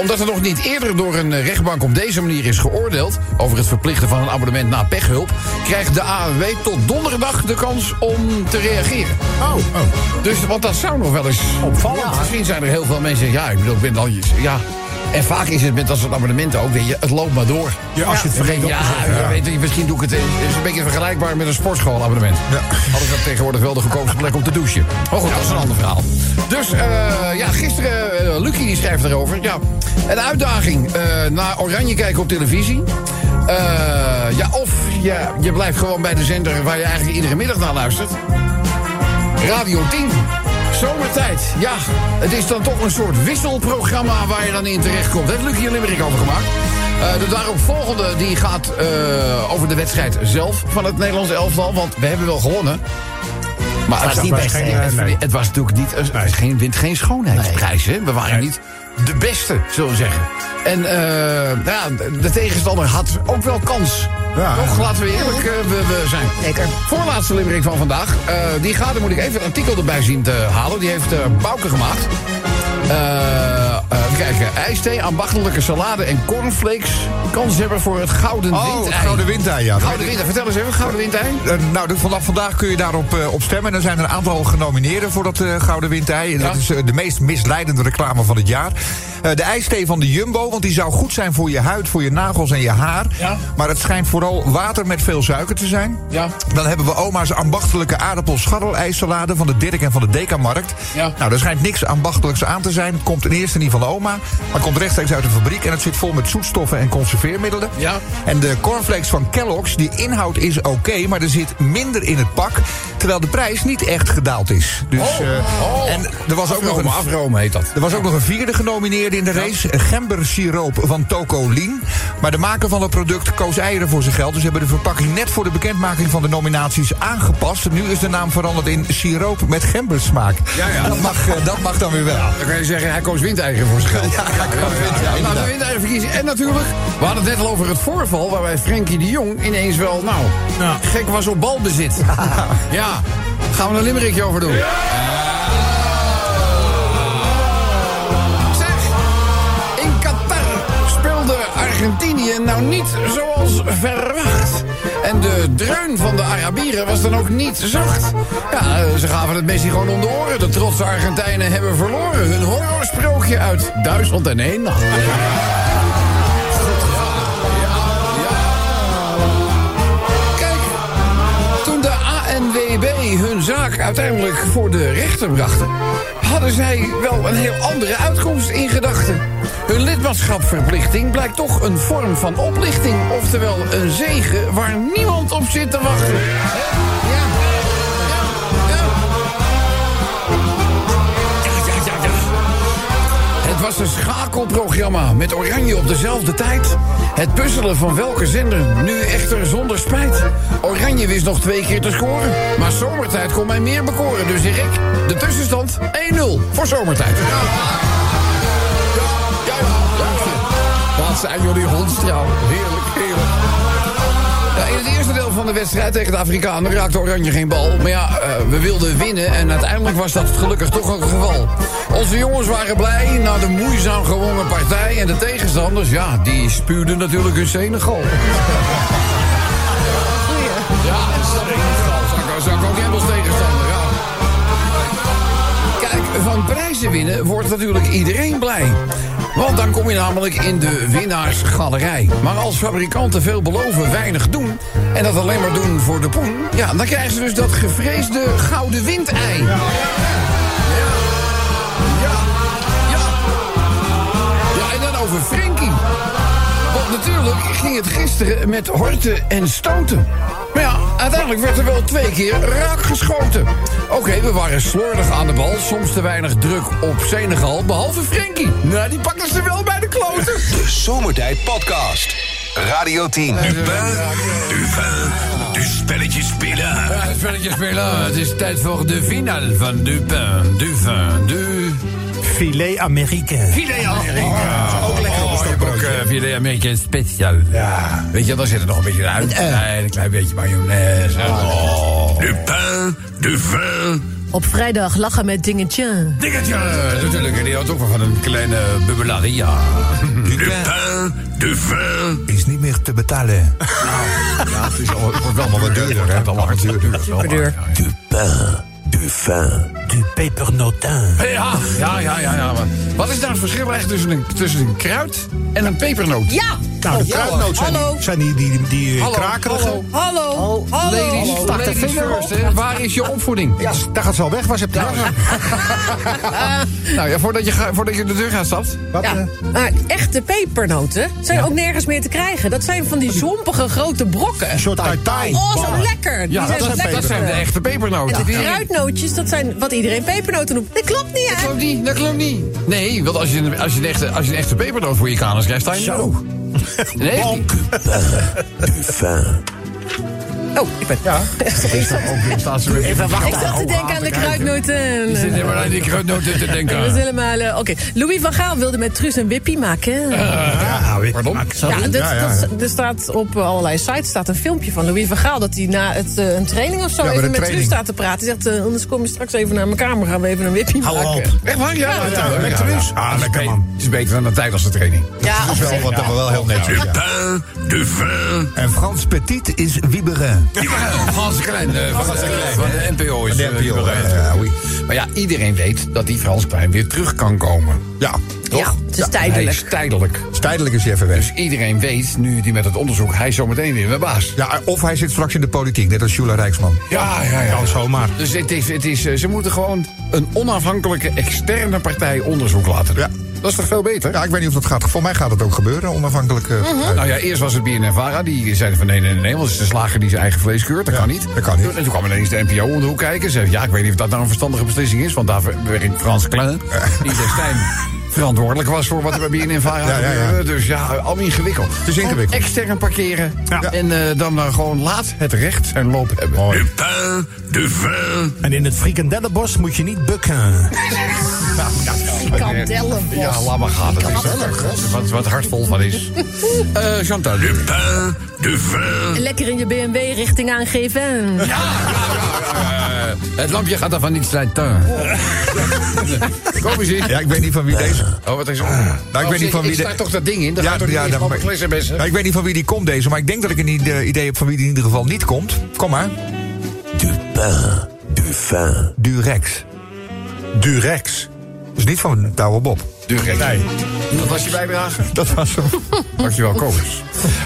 [SPEAKER 2] Omdat er nog niet eerder door een rechtbank op deze manier is geoordeeld over het verplichten van een abonnement na pechhulp, krijgt de ANWB tot donderdag de kans om te reageren.
[SPEAKER 4] Oh, oh.
[SPEAKER 2] Dus, want dat zou nog wel eens opvallen. Misschien zijn er heel veel mensen ja, ik bedoel, ik ben al... Ja. En vaak is het met dat soort abonnementen ook, weet je, het loopt maar door.
[SPEAKER 4] Ja, als je het vergeet
[SPEAKER 2] Ja,
[SPEAKER 4] ja.
[SPEAKER 2] Weet je, misschien doe ik het... Het is een beetje vergelijkbaar met een sportschoolabonnement. Ja. Hadden ze dat tegenwoordig wel de goedkoopste plek om te douchen. Maar goed, dat is een ander verhaal. Dus, eh, ja, gisteren, eh, Lucie die schrijft erover. Ja, een uitdaging eh, naar Oranje kijken op televisie. Eh, ja, of je, je blijft gewoon bij de zender waar je eigenlijk iedere middag naar luistert. Radio 10. Zomertijd. Ja, het is dan toch een soort wisselprogramma waar je dan in terechtkomt. Daar heeft Lucie een limerick over gemaakt. Eh, de daaropvolgende die gaat eh, over de wedstrijd zelf van het Nederlandse elftal. Want we hebben wel gewonnen. Maar het,
[SPEAKER 6] was niet best,
[SPEAKER 2] geen,
[SPEAKER 6] hè?
[SPEAKER 2] het,
[SPEAKER 4] Nee.
[SPEAKER 2] het was natuurlijk niet. Het was geen, wint geen schoonheidsprijs. Hè? We waren niet de beste, zullen we zeggen. En eh, nou ja, de tegenstander had ook wel kans.
[SPEAKER 4] Ja.
[SPEAKER 2] Toch, laten we eerlijk eh, we, we zijn.
[SPEAKER 5] Zeker.
[SPEAKER 2] Voorlaatste limerick van vandaag. Eh, die gaat, dan moet ik even een artikel erbij zien te halen. Die heeft eh Bouke gemaakt. Eh, eh, kijken, ijsthee, ambachtelijke salade en cornflakes. Kans hebben voor het gouden
[SPEAKER 7] Oh,
[SPEAKER 2] windei.
[SPEAKER 7] het Gouden Windei, ja.
[SPEAKER 2] Gouden windei. Vertel eens even, gouden windei.
[SPEAKER 7] Eh, nou, vanaf vandaag kun je daarop eh, op stemmen. En er zijn er een aantal genomineerden voor dat eh, Gouden Windei. Dat
[SPEAKER 2] Ja.
[SPEAKER 7] is de meest misleidende reclame van het jaar. De ijsthee van de Jumbo, want die zou goed zijn voor je huid, voor je nagels en je haar.
[SPEAKER 2] Ja.
[SPEAKER 7] Maar het schijnt vooral water met veel suiker te zijn.
[SPEAKER 2] Ja.
[SPEAKER 7] Dan hebben we oma's ambachtelijke aardappelscharrelijssalade van de Dirk en van de Dekamarkt.
[SPEAKER 2] Ja.
[SPEAKER 7] Nou, er schijnt niks ambachtelijks aan te zijn. Het komt in eerste niet van de oma, maar komt rechtstreeks uit de fabriek. En het zit vol met zoetstoffen en conserveermiddelen.
[SPEAKER 2] Ja.
[SPEAKER 7] En de cornflakes van Kellogg's, die inhoud is oké, maar er zit minder in het pak. Terwijl de prijs niet echt gedaald is. Dus,
[SPEAKER 2] Oh.
[SPEAKER 7] eh,
[SPEAKER 2] Oh.
[SPEAKER 7] En er was ook nog een
[SPEAKER 2] Afromen, afromen heet dat.
[SPEAKER 7] er was ook nog een vierde genomineerde in de race. Gembersiroop van Tocolien. Maar de maker van het product koos eieren voor zijn geld. Dus ze hebben de verpakking net voor de bekendmaking van de nominaties aangepast. Nu is de naam veranderd in siroop met gembersmaak.
[SPEAKER 2] Ja, ja.
[SPEAKER 7] Dat, mag, eh, dat mag dan weer wel.
[SPEAKER 2] Dan kan je zeggen, hij koos windeigen voor zijn geld.
[SPEAKER 7] Ja,
[SPEAKER 2] Nou, de
[SPEAKER 7] inderdaad.
[SPEAKER 2] windeigenverkiezing. En natuurlijk, we hadden het net al over het voorval... waarbij Frenkie de Jong ineens wel, nou,
[SPEAKER 4] Ja.
[SPEAKER 2] gek was op balbezit. Ja. Gaan we een limerickje over doen. Argentinië nou niet zoals verwacht. En de dreun van de Arabieren was dan ook niet zacht. Ja, ze gaven het Messi gewoon om de oren. De trotse Argentijnen hebben verloren. Hun horrorsprookje uit Duitsland en één nacht. Hun zaak uiteindelijk voor de rechter brachten, hadden zij wel een heel andere uitkomst in gedachten. Hun lidmaatschapverplichting blijkt toch een vorm van oplichting, oftewel een zegen waar niemand op zit te wachten. Ja. Was een schakelprogramma met Oranje op dezelfde tijd. Het puzzelen van welke zender, nu echter zonder spijt. Oranje wist nog twee keer te scoren, maar zomertijd kon mij meer bekoren. Dus zeg ik, de tussenstand 1-0 voor zomertijd. Ja, ja, ja. Wat zijn jullie hondstrouw. Heerlijk, heerlijk. In het eerste deel van de wedstrijd tegen de Afrikanen raakte Oranje geen bal. Maar ja, eh, we wilden winnen en uiteindelijk was dat gelukkig toch ook het geval. Onze jongens waren blij na de moeizaam gewonnen partij. En de tegenstanders, ja, die spuwden natuurlijk hun Senegal. Ja, Senegal. Zou ik ook als tegenstander. Kijk, van prijzen winnen wordt natuurlijk iedereen blij. Want dan kom je namelijk in de winnaarsgalerij. Maar als fabrikanten veel beloven, weinig doen... en dat alleen maar doen voor de poen... ja, dan krijgen ze dus dat gevreesde gouden windei. Ja. Ja. Ja. Ja, en dan over Frenkie. Natuurlijk ging het gisteren met horten en stoten. Maar ja, uiteindelijk werd er wel twee keer raak geschoten. Oké, we waren slordig aan de bal, soms te weinig druk op Senegal, behalve Frenkie. Nou, die pakten ze wel bij de kloten.
[SPEAKER 1] De Zomertijd Podcast. Radio 10.
[SPEAKER 3] Dupin, Dupin, de spelletjes spelen.
[SPEAKER 2] Ja, het spelletje spelen. Het is tijd voor de finale van Dupin, Dupin, du...
[SPEAKER 4] Filet américain.
[SPEAKER 2] Filet Amerika. ook lekker op een stokbroodje. Filet Amerika speciaal.
[SPEAKER 4] Ja.
[SPEAKER 2] Weet je, dan zit er nog een beetje uit. Nee, een klein beetje mayonaise. Oh.
[SPEAKER 3] Dupin, Dupin,
[SPEAKER 5] Op vrijdag lachen met dingetje.
[SPEAKER 2] Dingetje, natuurlijk. En die houdt ook wel van een kleine bubbelaria.
[SPEAKER 3] Dupin, Dupin,
[SPEAKER 7] Is niet meer te betalen. <laughs>
[SPEAKER 2] Ja, het, is al, het wordt wel maar wat duurder. hè. Het wordt al hard duurder.
[SPEAKER 5] Superduur.
[SPEAKER 3] Dupin.
[SPEAKER 4] Du pepernotin.
[SPEAKER 2] Ja, ja, ja, ja. ja. maar Wat is nou het verschil eigenlijk tussen een, tussen een kruid en een pepernoot?
[SPEAKER 5] Ja!
[SPEAKER 4] Nou, de kruidnoot zijn, die, zijn die, die, die
[SPEAKER 2] Hallo,
[SPEAKER 4] krakerige.
[SPEAKER 2] hallo.
[SPEAKER 5] Hallo! Hallo!
[SPEAKER 2] Ladies,
[SPEAKER 5] Hallo.
[SPEAKER 2] ladies first, hè. Waar is je opvoeding?
[SPEAKER 4] Ja, daar gaat ze al weg. Waar ze hebt <laughs>
[SPEAKER 2] Nou ja, voordat je, voordat je de deur gaat stapt.
[SPEAKER 4] Wat?
[SPEAKER 5] Ja,
[SPEAKER 4] eh,
[SPEAKER 5] maar echte pepernoten zijn ook nergens meer te krijgen. Dat zijn van die zompige grote brokken.
[SPEAKER 4] Een soort tai
[SPEAKER 5] Oh, zo lekker.
[SPEAKER 2] Ja, dat zijn, dat de echte pepernoten.
[SPEAKER 5] En
[SPEAKER 2] die
[SPEAKER 5] kruidnootjes, dat zijn wat iedereen pepernoten noemt. Dat klopt niet,
[SPEAKER 2] Dat
[SPEAKER 5] hè?
[SPEAKER 2] klopt niet, dat klopt niet. Nee, want als je, een- als je, een, echte, als je een echte pepernoot voor je kanus krijgt, sta je
[SPEAKER 4] Zo.
[SPEAKER 2] Nee,
[SPEAKER 3] Dupin.
[SPEAKER 5] Oh, ik ben...
[SPEAKER 4] Ja. <laughs>
[SPEAKER 5] Even wachten. Ik zat te denken aan de kruidnoten.
[SPEAKER 2] Ik zit helemaal aan die kruidnoten te <laughs> denken.
[SPEAKER 5] Dat is helemaal... eh, Oké, Louis van Gaal wilde met Truus een wippie maken.
[SPEAKER 4] Ja, weet
[SPEAKER 2] Pardon?
[SPEAKER 5] Ja, dit,
[SPEAKER 4] Ja, ja.
[SPEAKER 5] dat- er staat op eh, allerlei sites staat een filmpje van Louis van Gaal... dat hij na het, eh, een training of zo
[SPEAKER 7] Ja,
[SPEAKER 5] even
[SPEAKER 7] de
[SPEAKER 5] met Truus staat te praten. Hij zegt, eh, anders kom je straks even naar mijn kamer... gaan we even een wippie
[SPEAKER 4] Hou
[SPEAKER 5] maken.
[SPEAKER 4] op.
[SPEAKER 2] Echt waar? Ja,
[SPEAKER 5] Ja,
[SPEAKER 2] ja,
[SPEAKER 5] ja,
[SPEAKER 2] ja,
[SPEAKER 4] Truus.
[SPEAKER 2] ja.
[SPEAKER 4] Ah, lekker, man.
[SPEAKER 2] Het is beter dan de tijdens de training.
[SPEAKER 5] Ja,
[SPEAKER 7] Dat is wel, wat toch wel heel netjes. ja.
[SPEAKER 3] Dupin, Dupin,
[SPEAKER 7] En Frans Petit is
[SPEAKER 2] Frans Klein, eh, van, de, van de NPO is
[SPEAKER 7] De
[SPEAKER 2] eh,
[SPEAKER 7] NPO,
[SPEAKER 2] Iedereen.
[SPEAKER 7] ja, oui.
[SPEAKER 2] Maar ja, iedereen weet dat die Frans Klein weer terug kan komen.
[SPEAKER 7] Ja,
[SPEAKER 5] ja, het is
[SPEAKER 2] Hij
[SPEAKER 5] tijdelijk.
[SPEAKER 2] is tijdelijk.
[SPEAKER 7] tijdelijk is hij even weg.
[SPEAKER 2] Dus iedereen weet, nu hij met het onderzoek, hij is zometeen weer mijn baas.
[SPEAKER 7] Ja, of hij zit straks in de politiek, net als Jula Rijksman.
[SPEAKER 2] Ja, ja, ja.
[SPEAKER 4] Kan zomaar.
[SPEAKER 2] Dus het is, het is, eh, ze moeten gewoon een onafhankelijke externe partij onderzoek laten doen.
[SPEAKER 7] Ja.
[SPEAKER 2] Dat is toch veel beter?
[SPEAKER 7] Ja, ik weet niet of dat gaat. Voor mij gaat het ook gebeuren, onafhankelijk. eh, uit.
[SPEAKER 2] Nou ja, eerst was het BNNVARA. Die zeiden van nee, nee, nee, nee, want het is de slager die zijn eigen vlees keurt. Dat
[SPEAKER 7] Ja,
[SPEAKER 2] kan niet.
[SPEAKER 7] dat kan niet.
[SPEAKER 2] En toen kwam ineens de NPO om de hoek kijken. Ze zei, ja, ik weet niet of dat nou een verstandige beslissing is. Want daar werkt Frans Klein, die destijds <laughs> verantwoordelijk was voor wat er bij BNNVARA
[SPEAKER 7] Ja, ja.
[SPEAKER 2] Dus ja, allemaal ingewikkeld.
[SPEAKER 7] Het is ingewikkeld.
[SPEAKER 2] Extern parkeren.
[SPEAKER 4] Ja.
[SPEAKER 2] En eh, dan maar gewoon laat het recht zijn loop hebben.
[SPEAKER 3] Dupin, Dupin,
[SPEAKER 4] En in het frikandellenbos moet je niet bukken.
[SPEAKER 5] Kandellenbos.
[SPEAKER 2] Ja, laat maar gaan. Dat is. Wat, wat hartvol van is. <laughs> Eh Chantal.
[SPEAKER 3] Dupin, Dupin,
[SPEAKER 5] Lekker in je BMW richting aangeven.
[SPEAKER 2] Ja, ja, ja, ja, ja. Het lampje gaat daarvan niet slijten. <laughs> Kom eens in.
[SPEAKER 7] Ja, ik weet niet van wie deze...
[SPEAKER 2] Oh, wat is er?
[SPEAKER 7] Nou, ik weet niet van wie
[SPEAKER 2] Ik
[SPEAKER 7] de-
[SPEAKER 2] sta toch dat ding in? Dan gaat toch niet
[SPEAKER 7] ja,
[SPEAKER 2] eens?
[SPEAKER 7] Ja, ik weet niet van wie die komt deze, maar ik denk dat ik een idee idee heb van wie die in ieder geval niet komt. Kom maar.
[SPEAKER 3] Dupin, Dupin,
[SPEAKER 7] Durex.
[SPEAKER 4] Durex.
[SPEAKER 7] Dus niet van Douwe Bob.
[SPEAKER 2] De. Dat was je bijdrage.
[SPEAKER 7] Dat was hem.
[SPEAKER 2] Dankjewel, Kobus.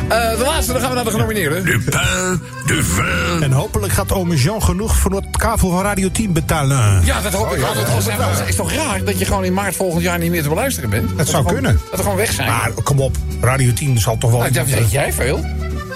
[SPEAKER 2] Eh de laatste, dan gaan we naar de genomineerden.
[SPEAKER 3] De pain, de vin.
[SPEAKER 4] En hopelijk gaat ome Jean genoeg voor het kavel van Radio 10 betalen.
[SPEAKER 2] Ja, dat hoop ik
[SPEAKER 4] ja,
[SPEAKER 2] altijd.
[SPEAKER 4] dat
[SPEAKER 2] Het
[SPEAKER 4] hoop ik wel.
[SPEAKER 2] is, toch raar dat je gewoon in maart volgend jaar niet meer te beluisteren bent? Dat,
[SPEAKER 4] zou
[SPEAKER 2] gewoon-
[SPEAKER 4] kunnen.
[SPEAKER 2] Dat we gewoon weg zijn.
[SPEAKER 4] Maar kom op, Radio 10 zal toch wel...
[SPEAKER 2] Nou, dat weet jij veel.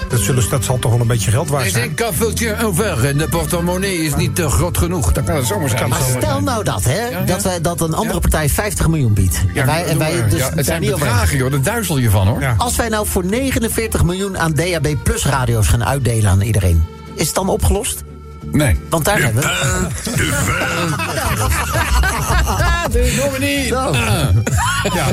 [SPEAKER 4] Dat, zullen, dat zal toch wel een beetje geld waard
[SPEAKER 2] Is
[SPEAKER 4] zijn.
[SPEAKER 2] een kaffeltje over en de portemonnee is niet te groot genoeg. Dan kan het zomaar zijn.
[SPEAKER 6] Maar stel nou dat, hè,
[SPEAKER 2] ja.
[SPEAKER 6] dat, wij, dat een andere partij 50 miljoen biedt.
[SPEAKER 2] Ja,
[SPEAKER 6] en wij, en wij dus
[SPEAKER 2] Ja, het zijn
[SPEAKER 6] niet
[SPEAKER 2] bedragen, joh. Daar duizel je van, hoor.
[SPEAKER 4] Ja.
[SPEAKER 6] Als wij nou voor 49 miljoen aan DAB Plus radio's gaan uitdelen aan iedereen, is het dan opgelost?
[SPEAKER 2] Nee.
[SPEAKER 6] Want daar
[SPEAKER 3] De
[SPEAKER 6] hebben we. <laughs>
[SPEAKER 3] de
[SPEAKER 2] Dominique.
[SPEAKER 6] Zo.
[SPEAKER 4] Ja.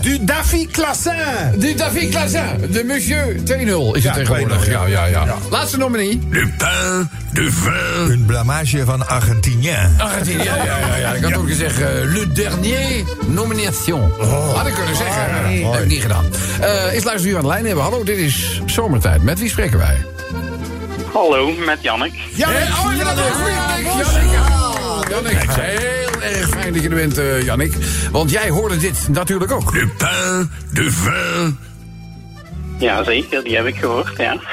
[SPEAKER 4] Du Daffy Classin.
[SPEAKER 2] De David Clazin. De monsieur 2-0 is het tegenwoordig.
[SPEAKER 4] 2-0,
[SPEAKER 2] Ja, ja, ja. Laatste nominee.
[SPEAKER 3] De pain, de vin.
[SPEAKER 7] Een blamage van Argentinien.
[SPEAKER 2] Argentinië. Ja, ja, ja, ja. Ik had ook gezegd, eh, le dernier nomination. Had ik kunnen zeggen. Heb ik niet gedaan. Eh is luister u aan de lijn hebben. Hallo, dit is Zomertijd. Met wie spreken wij?
[SPEAKER 9] Hallo, met Jannik.
[SPEAKER 4] Ja,
[SPEAKER 2] Eh, oh, Jannik, Jannik, Jannik. Jannik, heel erg fijn dat je er bent, eh, Jannik. Want jij hoorde dit natuurlijk ook.
[SPEAKER 3] De pain, de vin.
[SPEAKER 9] Ja, zeker, die heb ik gehoord, ja. <laughs>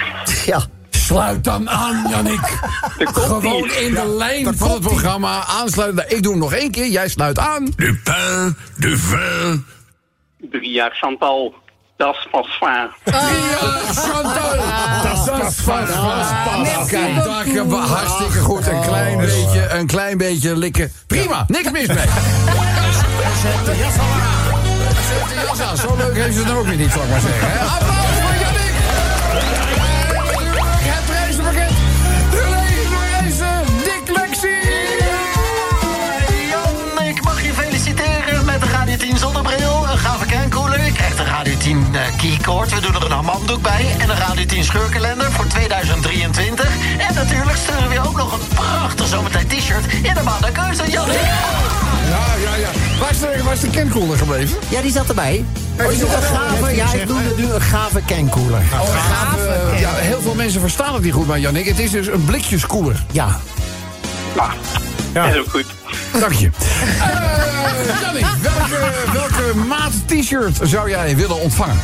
[SPEAKER 6] Ja.
[SPEAKER 2] Sluit dan aan, Jannik. <laughs> Gewoon in de lijn van het programma aansluiten. Ik doe hem nog één keer, jij sluit aan.
[SPEAKER 3] De pain, de vin.
[SPEAKER 9] Drie jaar Chantal, dat is pas.
[SPEAKER 2] Ja, Chantal. Dat is vast, vast. Kijk, hartstikke goed. Een klein beetje, een klein beetje likken. Prima, niks mis mee. <laughs> Zet de jas al aan. Zet de jas aan. Zo leuk heeft ze het ook weer niet, zal ik maar zeggen.
[SPEAKER 6] Hamamdoek bij... en een Radio 10 scheurkalender voor 2023. En natuurlijk sturen we ook nog een prachtig zomertijd t-shirt in de maand keuze, Jan.
[SPEAKER 2] Ja, ja, ja. Waar is de, waar is de kenkoeler gebleven?
[SPEAKER 6] Ja, die zat erbij.
[SPEAKER 2] Oh, die
[SPEAKER 6] Een gave, ja, ik doe nu een gave kernkoeler.
[SPEAKER 2] Oh, gaaf. ja, heel veel mensen verstaan het niet goed, maar Jannik, het is dus een blikjeskoeler.
[SPEAKER 6] Ja,
[SPEAKER 9] Nou,
[SPEAKER 4] Ja.
[SPEAKER 9] is ook goed.
[SPEAKER 2] Dank je. Eh Jannik, welke, welke maat t-shirt zou jij willen ontvangen?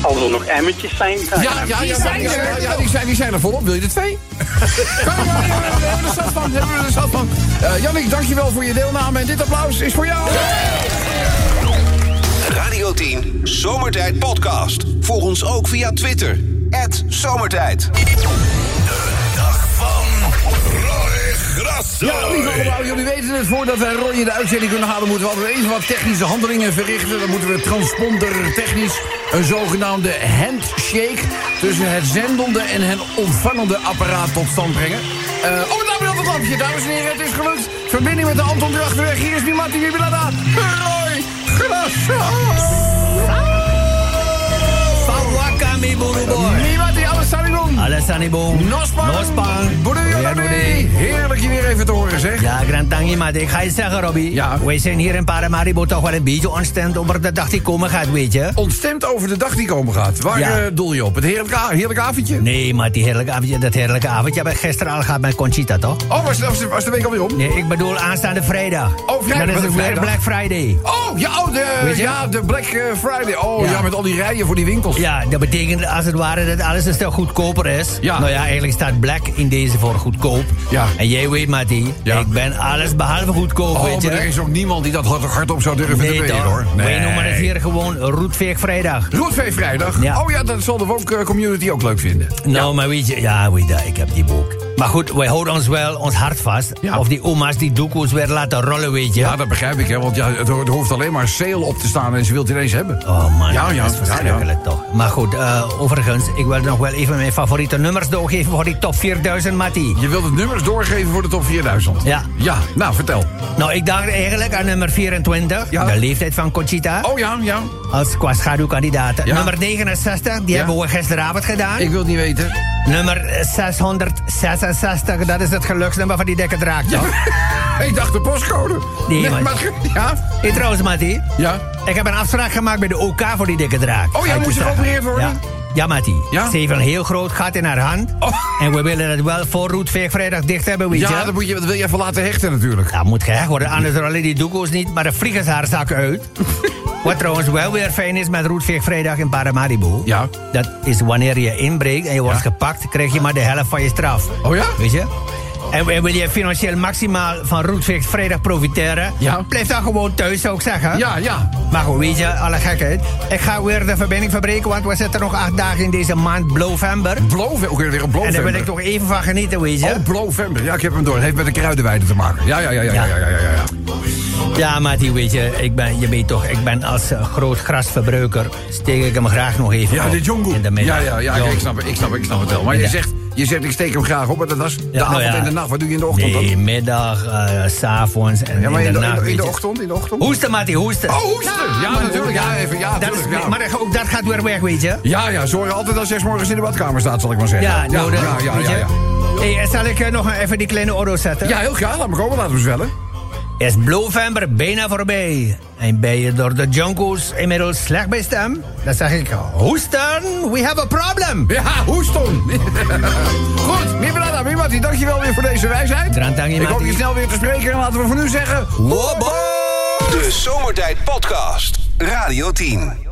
[SPEAKER 9] Als er nog emmertjes zijn, dan
[SPEAKER 2] Ja, ja, ja, ja, ja, ja, ja, die, zijn, die zijn er volop. Wil je er twee? <laughs> Kan je maar, we hebben er zat van. Hebben we er zat van. Eh Jannik, dankjewel voor je deelname. En dit applaus is voor jou.
[SPEAKER 1] Radio 10 Zomertijd Podcast. Volg ons ook via Twitter. Zomertijd.
[SPEAKER 2] Ja, lieve allemaal, jullie weten het. Voordat wij Roy in de uitzending kunnen halen... moeten we altijd even wat technische handelingen verrichten. Dan moeten we transponder technisch een zogenaamde handshake... tussen het zendende en het ontvangende apparaat tot stand brengen. Eh oh, daar ben op het lampje, dames en heren. Het is gelukt. Verbinding met de Anton de Achterweg. Hier is Mimati Wibilada. Roy Grasso.
[SPEAKER 8] Boruboy.
[SPEAKER 2] Mimati Alessandro.
[SPEAKER 8] Alessandro
[SPEAKER 2] Nospan.
[SPEAKER 8] Nospan.
[SPEAKER 2] Boedoe, Heerlijk je weer even te horen, zeg.
[SPEAKER 8] Ja, Grantangi, maar ik ga je zeggen, Robbie.
[SPEAKER 2] Ja.
[SPEAKER 8] Wij zijn hier in Paramaribo toch wel een beetje ontstemd over de dag die komen gaat, weet je.
[SPEAKER 2] Ontstemd over de dag die komen gaat. Waar
[SPEAKER 8] Ja.
[SPEAKER 2] eh, doel je op? Het heerlijke, avondje?
[SPEAKER 8] Nee, maar die heerlijke avondje, dat heerlijke avondje heb ik gisteren al gehad met Conchita, toch?
[SPEAKER 2] Oh, was, was, was de week alweer om?
[SPEAKER 8] Nee, ik bedoel aanstaande vrijdag.
[SPEAKER 2] Oh, vrijdag,
[SPEAKER 8] Dat is weer
[SPEAKER 2] vrijdag?
[SPEAKER 8] Black Friday.
[SPEAKER 2] Oh, ja, oh, de, ja, de Black eh, Friday. Oh, ja.
[SPEAKER 8] Ja.
[SPEAKER 2] met al die rijen voor die winkels.
[SPEAKER 8] Ja, dat betekent als het ware dat alles een stuk goedkoper is.
[SPEAKER 2] Ja.
[SPEAKER 8] Nou ja, eigenlijk staat Black in deze voor goedkoop.
[SPEAKER 2] Ja.
[SPEAKER 8] En jij weet, Matti,
[SPEAKER 2] Ja.
[SPEAKER 8] ik ben alles behalve goedkoop,
[SPEAKER 2] Oh,
[SPEAKER 8] weet je.
[SPEAKER 2] maar er is ook niemand die dat hard- hardop zou durven te
[SPEAKER 8] nee,
[SPEAKER 2] weten,
[SPEAKER 8] toch?
[SPEAKER 2] hoor.
[SPEAKER 8] Wij noemen het hier gewoon Roetveeg Vrijdag.
[SPEAKER 2] Roetvee vrijdag.
[SPEAKER 8] Ja.
[SPEAKER 2] Oh ja, dat zal de woke community ook leuk vinden.
[SPEAKER 8] Nou, maar weet je, ja, weet je, ik heb die boek. Maar goed, wij houden ons wel ons hart vast.
[SPEAKER 2] Ja.
[SPEAKER 8] Of die oma's die doekoes weer laten rollen, weet je.
[SPEAKER 2] Ja, dat begrijp ik, hè. Want ja, het ho- er hoeft alleen maar sale op te staan en ze wil het ineens hebben.
[SPEAKER 8] Oh man,
[SPEAKER 2] Ja, ja,
[SPEAKER 8] dat is verschrikkelijk toch. Maar goed, eh, overigens, ik wil nog wel even mijn favoriete nummers doorgeven voor die top 4000, Matti.
[SPEAKER 2] Je wilt het nummers doorgeven voor de top 4000.
[SPEAKER 8] Ja.
[SPEAKER 2] Ja, nou, vertel.
[SPEAKER 8] Nou, ik dacht eigenlijk aan nummer 24,
[SPEAKER 2] Ja.
[SPEAKER 8] de leeftijd van Conchita.
[SPEAKER 2] Oh ja, ja.
[SPEAKER 8] Als qua schaduwkandidaat. Nummer 69, die hebben we gisteravond gedaan.
[SPEAKER 2] Ik wil het niet weten.
[SPEAKER 8] Nummer 666, dat is het geluksnummer van die dikke draak. toch? <laughs>
[SPEAKER 2] ik dacht de postcode.
[SPEAKER 8] Nee, maar-
[SPEAKER 2] Ja?
[SPEAKER 8] Hey, trouwens, Matti.
[SPEAKER 2] Ja?
[SPEAKER 8] Ik heb een afspraak gemaakt bij de OK voor die dikke draak.
[SPEAKER 2] Oh ja,
[SPEAKER 8] ik
[SPEAKER 2] moest
[SPEAKER 8] je
[SPEAKER 2] geopereerd worden?
[SPEAKER 8] Ja. Ja, Mati.
[SPEAKER 2] Ja?
[SPEAKER 8] Ze heeft een heel groot gat in haar hand.
[SPEAKER 2] Oh.
[SPEAKER 8] En we willen het wel voor Roetveegvrijdag dicht hebben, weet je.
[SPEAKER 2] Ja, dat, moet je, dat wil je even laten hechten natuurlijk.
[SPEAKER 8] Dat moet gehecht worden, anders rollen die doekoes niet, maar dan vliegen ze haar zakken uit. <laughs> Wat trouwens wel weer fijn is met Roetveegvrijdag in Paramaribo.
[SPEAKER 2] Ja.
[SPEAKER 8] Dat is wanneer je inbreekt en je wordt gepakt, krijg je maar de helft van je straf.
[SPEAKER 2] Oh ja?
[SPEAKER 8] Weet je? En wil je financieel maximaal van Roetveegvrijdag profiteren?
[SPEAKER 2] Ja.
[SPEAKER 8] Blijf dan gewoon thuis, zou ik zeggen.
[SPEAKER 2] Ja, ja.
[SPEAKER 8] Maar goed, weet je, alle gekheid. Ik ga weer de verbinding verbreken, want we zitten nog acht dagen in deze maand November.
[SPEAKER 2] Blove, ook weer een
[SPEAKER 8] En daar
[SPEAKER 2] Blovember.
[SPEAKER 8] wil ik toch even van genieten, weet je.
[SPEAKER 2] Oh, Blovember. Ja, ik heb hem door. Het heeft met de kruidenweide te maken. Ja, ja, ja, ja, ja, ja, ja, ja. ja.
[SPEAKER 8] Ja, Mati, weet je, ik ben, je weet toch, ik ben als eh, groot grasverbruiker... steek ik hem graag nog even
[SPEAKER 2] Ja,
[SPEAKER 8] op
[SPEAKER 2] de Jongo.
[SPEAKER 8] in de middag.
[SPEAKER 2] Ja, ja, ja, ik snap het, ik snap het, ik snap het wel. Maar je zegt, je zegt, ik steek hem graag op, maar dat is de
[SPEAKER 8] Ja, nou
[SPEAKER 2] avond
[SPEAKER 8] ja.
[SPEAKER 2] en de nacht. Wat doe je in de ochtend
[SPEAKER 8] Nee,
[SPEAKER 2] dan?
[SPEAKER 8] middag, eh, s s'avonds en
[SPEAKER 2] Ja, maar
[SPEAKER 8] in de,
[SPEAKER 2] de,
[SPEAKER 8] nacht,
[SPEAKER 2] in de, in ochtend, in de ochtend?
[SPEAKER 8] Hoesten, Mati, hoesten.
[SPEAKER 2] Oh, hoesten! Ja, natuurlijk. Ja, even, ja,
[SPEAKER 8] dat
[SPEAKER 2] tuurlijk, ja.
[SPEAKER 8] Maar dat- ook dat gaat weer weg, weet je.
[SPEAKER 2] Ja, ja, zorg altijd als zes morgens in de badkamer staat, zal ik maar zeggen.
[SPEAKER 8] Ja,
[SPEAKER 2] ja,
[SPEAKER 8] nou, dat-
[SPEAKER 2] ja, ja, ja, ja.
[SPEAKER 8] Hey, eh, zal ik eh, nog even die kleine oro zetten?
[SPEAKER 2] Ja, heel graag. Laat me komen, laten we zwellen.
[SPEAKER 8] Is November bijna voorbij? En ben je door de junko's inmiddels slecht bij stem? Dan zeg ik, hoesten, we have a problem.
[SPEAKER 2] Ja, hoeston. <laughs> Goed, Mimrada, Mimati, dankjewel weer voor deze wijsheid.
[SPEAKER 8] Drantangi,
[SPEAKER 2] Ik hoop je snel weer te spreken en laten we voor nu zeggen... Wobbo!
[SPEAKER 1] De Zomertijd Podcast. Radio 10.